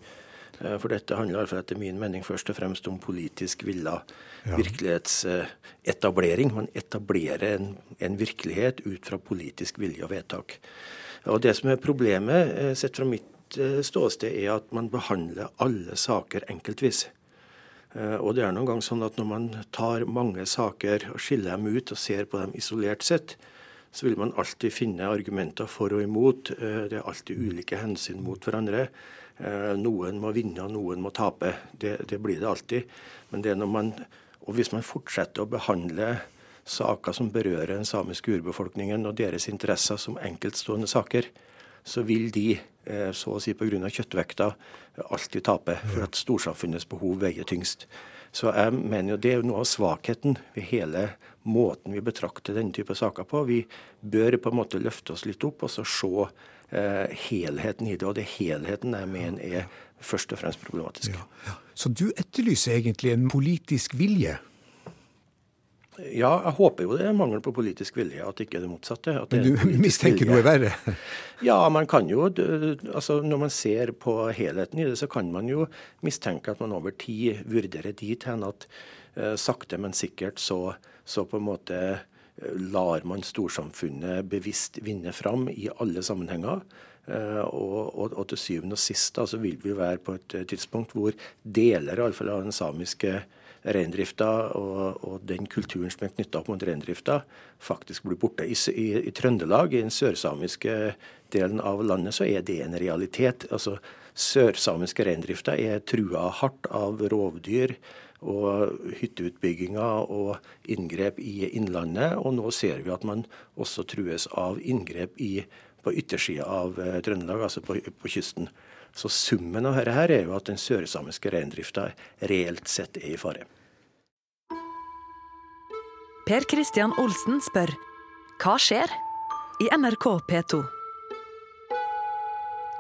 Eh, for dette handler altså etter min mening først og fremst om politisk villa ja. virkelighetsetablering. Man etablerer en, en, virkelighet ut fra politisk vilje og vedtak. Og Det som er problemet, sett fra mitt ståsted, er at man behandler alle saker enkeltvis. Og det er noen gang sånn at Når man tar mange saker og skiller dem ut og ser på dem isolert sett, så vil man alltid finne argumenter for og imot. Eh, det er alltid ulike hensyn mot hverandre. Eh, noen må vinne, og noen må tape. Det, det blir det alltid. Men det er når man, og hvis man fortsetter å behandle saker som berører den samiske urbefolkningen og deres interesser som enkeltstående saker, så vil de, så å si pga. kjøttvekta, alltid taper, For at storsamfunnets behov veier tyngst. Så jeg mener jo det er noe av svakheten ved hele måten vi betrakter denne type saker på. Vi bør på en måte løfte oss litt opp og så se eh, helheten i det. Og det helheten jeg mener er først og fremst problematisk. Ja, ja.
Så du etterlyser egentlig en politisk vilje?
Ja, jeg håper jo det er mangel på politisk vilje, at ikke det motsatte.
Det Men du mistenker vilje. noe verre?
ja, man kan jo altså Når man ser på helheten i det, så kan man jo mistenke at man over tid vurderer dit hen at eh, sakte, men sikkert så, så på en måte eh, lar man storsamfunnet bevisst vinne fram i alle sammenhenger. Uh, og, og, og, til syvende og sist så vil vi være på et tidspunkt hvor deler i alle fall av den samiske reindrifta og, og, den kulturen som er knytta opp mot reindrifta, faktisk blir borte. I, i, i Trøndelag, i den sørsamiske delen av landet, så er det en realitet. Altså, Sørsamiske reindrifta er trua hardt av rovdyr og hytteutbygginger og inngrep i innlandet. Og nå ser vi at man også trues av inngrep i, på yttersida av eh, Trøndelag, altså på, på kysten. Så summen av dette her er jo at den sørsamiske reindrifta reelt sett er i fare.
Per Kristian Olsen spør hva skjer i NRK P2?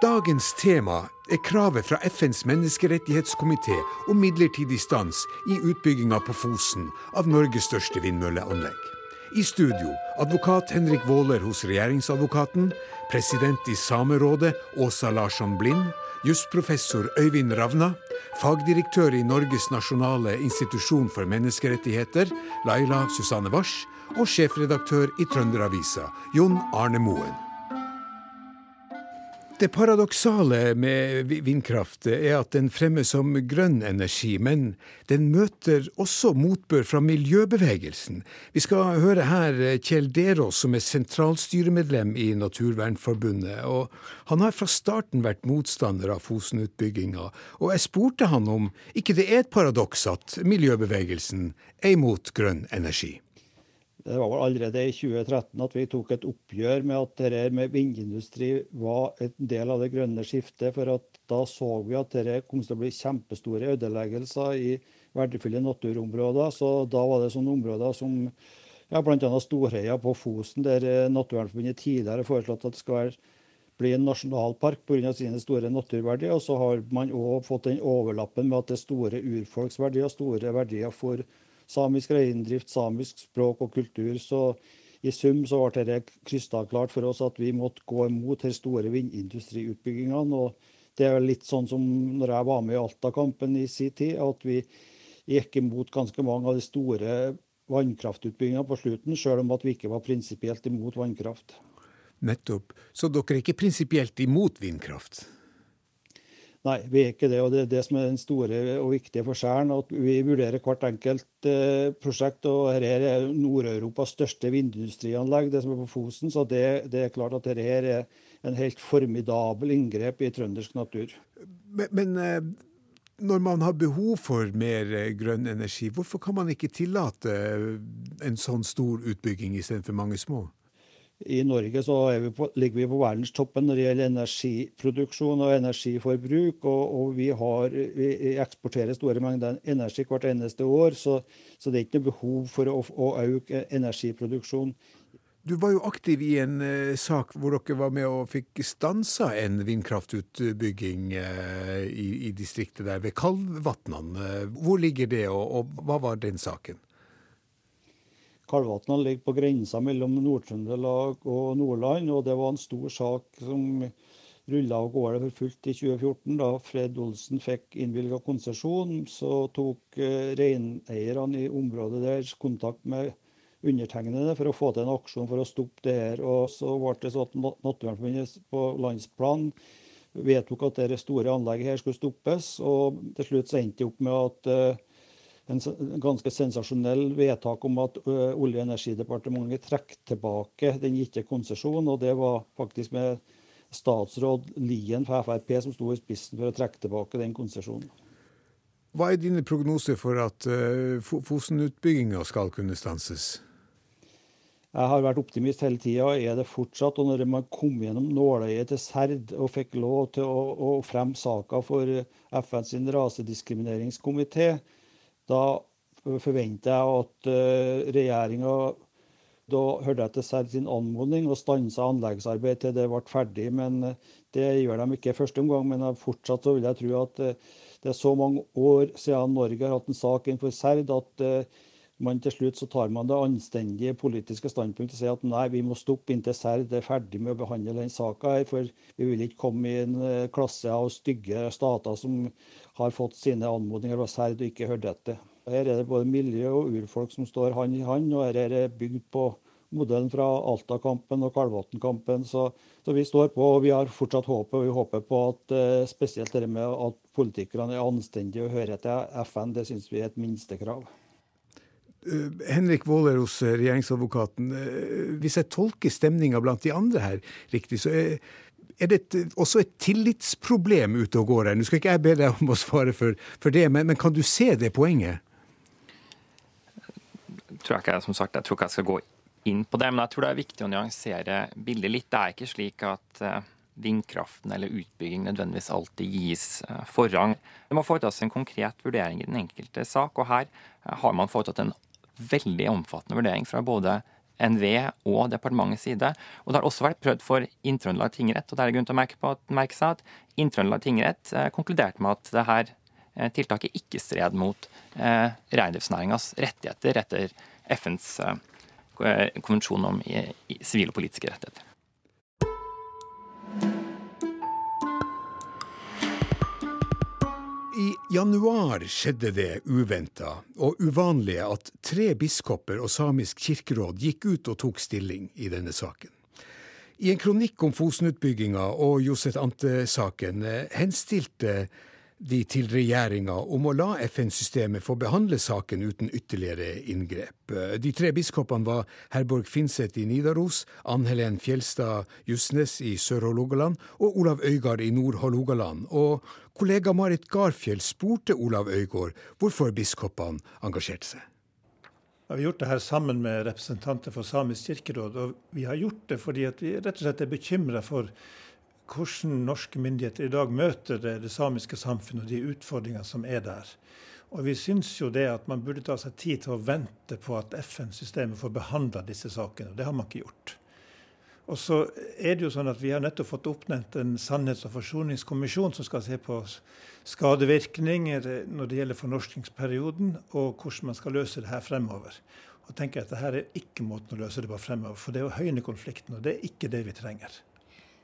Dagens tema er kravet fra FNs menneskerettighetskomité om midlertidig stans i utbygginga på Fosen av Norges største vindmølleanlegg. I studio advokat Henrik Våler hos regjeringsadvokaten, president i Samerådet Åsa Larsson Blind, jusprofessor Øyvind Ravna, fagdirektør i Norges nasjonale institusjon for menneskerettigheter, Laila Susanne Wars, og sjefredaktør i Trønderavisa, Jon Arne Moen. Det paradoksale med vindkraft er at den fremmes som grønn energi, men den møter også motbør fra miljøbevegelsen. Vi skal høre her Kjell Derås, som er sentralstyremedlem i Naturvernforbundet. og Han har fra starten vært motstander av Fosen-utbygginga, og jeg spurte han om ikke det er et paradoks at miljøbevegelsen er imot grønn energi.
Det var vel allerede i 2013 at vi tok et oppgjør med at dette med vindindustri var en del av det grønne skiftet. For da så vi at dette kom til å bli kjempestore ødeleggelser i verdifulle naturområder. Så da var det sånne områder som ja, bl.a. Storheia på Fosen, der Naturvernforbundet tidligere har foreslått at det skal bli en nasjonalpark pga. sine store naturverdier. Og så har man òg fått den overlappen med at det er store urfolksverdier, store verdier for samisk reindrift, samisk språk og kultur. Så i sum så ble det krystallklart for oss at vi måtte gå imot de store vindindustriutbyggingene. og Det er litt sånn som når jeg var med i Alta-kampen i sin tid, at vi gikk imot ganske mange av de store vannkraftutbyggingene på slutten, sjøl om at vi ikke var prinsipielt imot vannkraft.
Nettopp. Så dere er ikke prinsipielt imot vindkraft?
Nei, vi er ikke det. og Det er det som er den store og viktige forskjellen. at Vi vurderer hvert enkelt eh, prosjekt. og Her er Nord-Europas største vindindustrianlegg, det som er på Fosen. Så det, det er klart at dette er en helt formidabel inngrep i trøndersk natur.
Men, men eh, når man har behov for mer eh, grønn energi, hvorfor kan man ikke tillate en sånn stor utbygging istedenfor mange små?
I Norge vi på, ligger vi på verdenstoppen når det gjelder energiproduksjon og energiforbruk. Og, og vi, har, vi, eksporterer store mengder energi hvert eneste år, så, så det er ikke noe behov for å, å øke energiproduksjon.
Du var jo aktiv i en eh, sak hvor dere var med og fikk stansa en vindkraftutbygging eh, i, i, distriktet der, ved Kalvvatnan. Uh, hvor ligger det, og, og hva var den saken?
Kalvatna ligger på grensa mellom Nord-Trøndelag og Nordland. og Det var en stor sak som rulla av gårde for fullt i 2014. Da Fred Olsen fikk innvilga konsesjon, så tok eh, reineierne i området der kontakt med undertegnede for å få til en aksjon for å stoppe det her. Og så ble det sånn at Naturvernforbundet på landsplan vedtok at det store anlegget her skulle stoppes. Og til slutt så endte det opp med at eh, en ganske sensasjonell vedtak om at Olje- og energidepartementet trekker tilbake den gitte konsesjonen. Og det var faktisk med statsråd Lien fra Frp som sto i spissen for å trekke tilbake den konsesjonen.
Hva er dine prognoser for at Fosen-utbygginga skal kunne stanses?
Jeg har vært optimist hele tida, er det fortsatt. Og når man kom gjennom nåløyet til Serd og fikk lov til å, å fremme saka for FNs rasediskrimineringskomité, da forventer jeg at uh, regjeringa da hørte jeg til selv sin anmodning og stansa anleggsarbeid til det ble ferdig. men eh, Det gjør de ikke i første omgang. Men fortsatt vil jeg tro at uh, det er så mange år siden Norge har hatt en sak innenfor Serd at man til slutt så tar man det anstendige politiske standpunktet og sier at nei, vi må stoppe inntil Serd er ferdig med å behandle den saka her. For vi vil ikke komme i en klasse av stygge stater som har fått sine anmodninger fra Serd og ikke hørt etter. Her er det både miljø og urfolk som står hand i hand, og her er det bygd på modellen fra Alta-kampen og Kalvatn-kampen. Så, så, vi står på, og vi har fortsatt håpet, og vi håper på at uh, spesielt det med at politikerne er anstendige og hører til FN, det syns vi er et minstekrav.
Uh, Waaler Våleros, regjeringsadvokaten. Uh, hvis jeg tolker stemninga blant de andre her riktig, så er, det et, også et tillitsproblem ute og går her? Nå skal ikke jeg be deg om å svare for, for det, men, men, kan du se det poenget?
tror jeg ikke, som sagt, jeg tror ikke jeg skal gå inn på det, men jeg tror det er viktig å nyansere bildet litt. Det er ikke slik at eh, vindkraften eller utbygging nødvendigvis alltid gis eh, forrang. Det må foretas en konkret vurdering i den enkelte sak, og her eh, har man foretatt en veldig omfattende vurdering fra både NVE og departementets side. Og det har også vært prøvd for Inntrøndelag tingrett, og det er grunn til å merke, på, merke seg at Inntrøndelag tingrett eh, konkluderte med at det her eh, tiltaket ikke stred mot eh, reindriftsnæringas rettigheter etter FNs eh, konvensjon om sivile og politiske rettigheter.
Januar skjedde det uventa og uvanlige at tre biskoper og samisk kirkeråd gikk ut og tok stilling i denne saken. I en kronikk om Fosen-utbygginga og Josef Ante-saken eh, henstilte de til regjeringa om å la FN-systemet få behandle saken uten ytterligere inngrep. De tre biskopene var Herborg Finseth i Nidaros, Ann Helen Fjelstad Justnes i Sør-Hålogaland og Olav Øygard i Nord-Hålogaland. Og kollega Marit Garfjell spurte Olav Øygard hvorfor biskopene engasjerte seg.
Vi har gjort det her sammen med representanter for Samisk kirkeråd. og Vi har gjort det fordi vi rett og slett er bekymra for hvordan norske myndigheter i dag møter det, det samiske samfunnet og de utfordringene som er der. Og Vi syns jo det at man burde ta seg tid til å vente på at FN-systemet får behandla disse sakene. og Det har man ikke gjort. Og så er det jo sånn at Vi har nettopp fått oppnevnt en sannhets- og forsoningskommisjon som skal se på skadevirkninger når det gjelder fornorskningsperioden, og hvordan man skal løse det her fremover. Og tenker at Dette er ikke måten å løse det på fremover, for det er å høyne konflikten. Og det er ikke det vi trenger.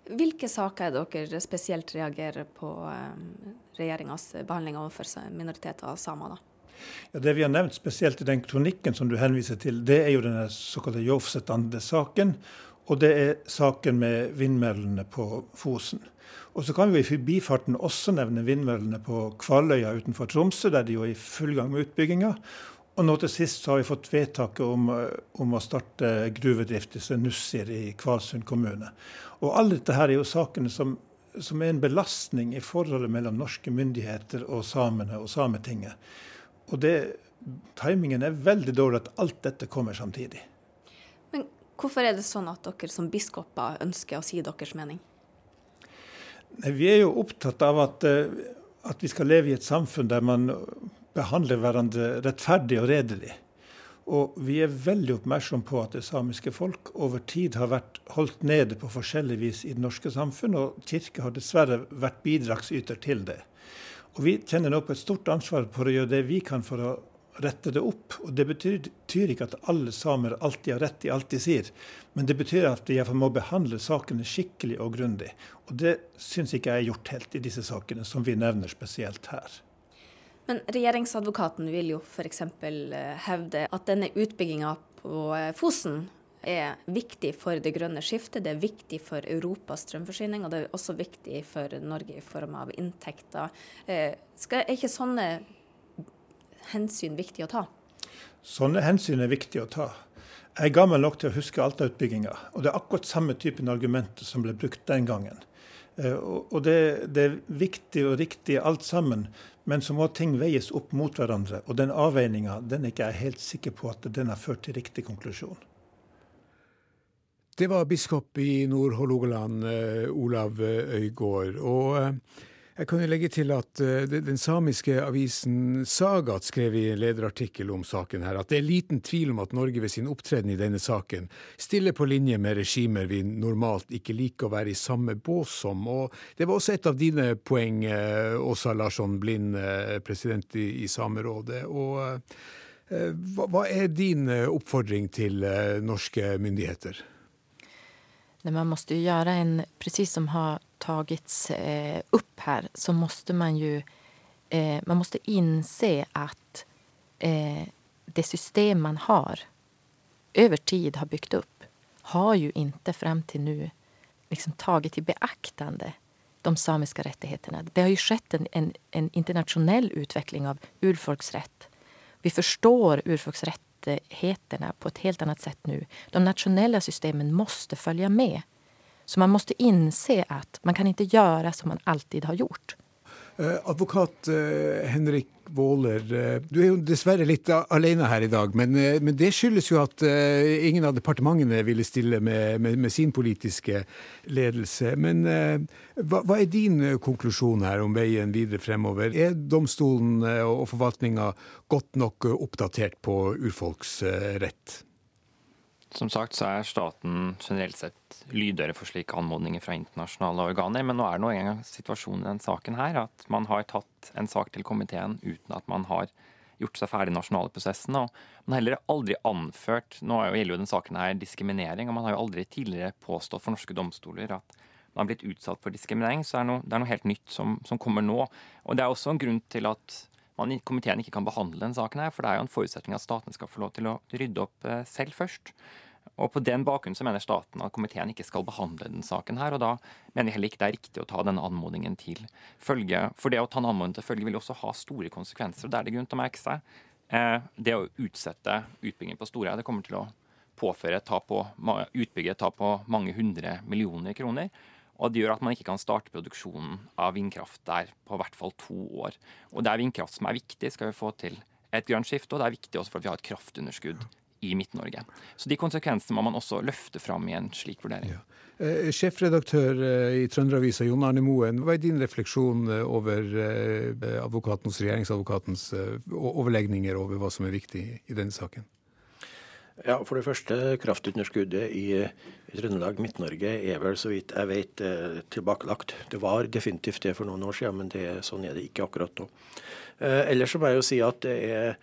Hvilke saker er dere spesielt reagerer på eh, regjeringas behandling overfor minoriteter og samer? da?
Ja, det vi har nevnt spesielt i den kronikken som du henviser til, det er jo den såkalte Jovsetande-saken. Og det er saken med vindmøllene på Fosen. Og så kan vi i forbifarten også nevne vindmøllene på Kvaløya utenfor Tromsø, der de er i full gang med utbygginga. Og nå til sist så har vi fått vedtaket om, eh, om å starte gruvedrift i Nussir i Kvalsund kommune. Og alle dette her er jo sakene som, som, er en belastning i forholdet mellom norske myndigheter og samene og Sametinget. Og det, timingen er veldig dårlig at alt dette kommer samtidig.
Men hvorfor er det sånn at dere som biskoper ønsker å si deres mening?
Nei, vi er jo opptatt av at, eh, at vi skal leve i et samfunn der man behandler hverandre rettferdig og redelig. Og vi er veldig oppmerksom på at det samiske folk over tid har vært holdt nede på forskjellig vis i det norske samfunn, og kirke har dessverre vært bidragsyter til det. Og Vi kjenner nå på et stort ansvar for å gjøre det vi kan for å rette det opp. Og Det betyr, betyr ikke at alle samer alltid har rett i alt de sier, men det betyr at de må behandle sakene skikkelig og grundig. Og Det syns ikke jeg er gjort helt i disse sakene, som vi nevner spesielt her.
Men regjeringsadvokaten vil jo f.eks. Eh, hevde at denne utbygginga på eh, Fosen er viktig for det grønne skiftet, det er viktig for Europas strømforsyning, og det er også viktig for Norge i form av inntekter. Eh, er ikke sånne hensyn viktig å ta?
Sånne hensyn er viktig å ta. Jeg er gammel nok til å huske Alta-utbygginga, og det er akkurat samme typen argumenter som ble brukt den gangen. Og det, det, er viktig og riktig alt sammen, men så må ting veies opp mot hverandre. Og den avveininga den er ikke jeg helt sikker på at den har ført til riktig konklusjon.
Det var biskop i Nord-Hålogaland, eh, Olav Øygård. Og eh, jeg kan jo legge til at uh, den samiske avisen Sagat skrev i lederartikkel om saken her at det er liten tvil om at Norge ved sin opptreden i denne saken stiller på linje med regimer vi normalt ikke liker å være i samme bås som. Og det var også et av dine poeng, uh, Åsa Larsson Blind, uh, president i, Samerådet. Og hva er din oppfordring til norske myndigheter?
Man måste göra en, precis som har tagits eh, upp här, så måste man ju eh, man måste inse att eh, det system man har över tid har byggt upp har ju inte fram till nu liksom tagit i beaktande de samiska rättigheterna. Det har ju skett en, en, en internationell utveckling av urfolksrätt. Vi förstår urfolksrätt rättigheterna på ett helt annat sätt nu. De nationella systemen måste följa med. Så man måste inse att man kan inte göra som man alltid har gjort.
Eh, advokat eh, Henrik Våler, eh, du er jo dessverre litt alene her i dag. Men, men det skyldes jo at ingen av departementene ville stille med, med, med sin politiske ledelse. Men hva, hva, er din konklusjon her om veien videre fremover? Er domstolen og forvaltninga godt nok oppdatert på urfolksrett?
Som sagt så er staten generelt sett lydøre for slike anmodninger fra internasjonale organer, men nå er det nå engang situasjonen i den saken her at man har tatt en sak til komiteen uten at man har gjort seg ferdig nasjonale prosessen. Og man har heller aldri anført Nå gjelder jo den saken her diskriminering, og man har jo aldri tidligere påstått for norske domstoler at man har blitt utsatt for diskriminering. Så det er noe, det er noe helt nytt som, som, kommer nå. Og det er også en grunn til at man komiteen ikke kan behandle den saken her, for det er jo en forutsetning at staten skal få lov til å rydde opp eh, selv først. Og På den bakgrunn så mener staten at komiteen ikke skal behandle den saken her. og Da mener jeg heller ikke det er riktig å ta denne anmodningen til følge. For det å ta en anmodning til følge vil også ha store konsekvenser. og Det er det grunn til å merke seg. Eh, det å utsette utbyggingen på Storheia kommer til å påføre på, tap på mange hundre millioner kroner. Og Det gjør at man ikke kan starte produksjonen av vindkraft der på hvert fall to år. Og Det er vindkraft som er viktig, skal vi få til et grønt skifte. Og det er viktig også for at vi har et kraftunderskudd i Midt-Norge. Så De konsekvensene må man også løfte fram i en slik vurdering. Ja.
Eh, sjefredaktør eh, i Trønderavisa, Jon Arne Moen. Hva er din refleksjon eh, over advokaten hos regjeringsadvokatens overlegninger over hva som er viktig i denne saken?
Ja, For det første, kraftunderskuddet i, Trøndelag Midt-Norge er vel så vidt jeg vet tilbakelagt. Det var definitivt det for noen år siden, men det, sånn er det ikke akkurat nå. Eh, ellers så må jeg jo si at er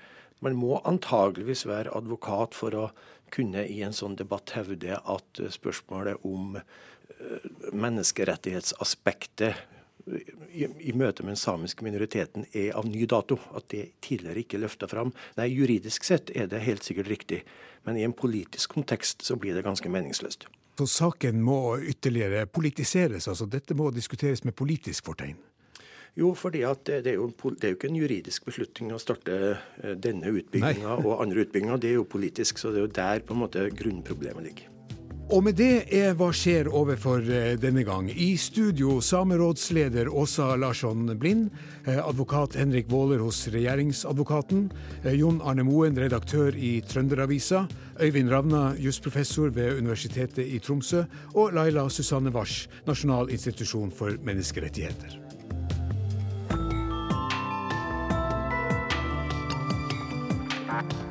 man må antageligvis være advokat for å kunne i en sånn debatt hevde at spørsmålet om eh, menneskerettighetsaspektet i, i møte med den samiske minoriteten er av ny dato. At det tidligere ikke løfta fram. Nei, juridisk sett er det helt sikkert riktig, men i en politisk kontekst så blir det ganske meningsløst.
Så saken må ytterligere politiseres? altså Dette må diskuteres med politisk fortegn?
Jo, fordi det er, jo, det, er jo, ikke en juridisk beslutning å starte eh, denne utbygginga og andre utbygginger. Det er jo politisk, så det er jo der på en måte grunnproblemet ligger.
Og med det er Hva skjer overfor eh, denne gang. I studio samerådsleder Åsa Larsson Blind, eh, advokat Henrik Våler hos Regjeringsadvokaten, eh, Jon Arne Moen, redaktør i Trønderavisa, Øyvind Ravna, jusprofessor ved Universitetet i Tromsø, og Laila Susanne Wars, Nasjonal institusjon for menneskerettigheter. Thank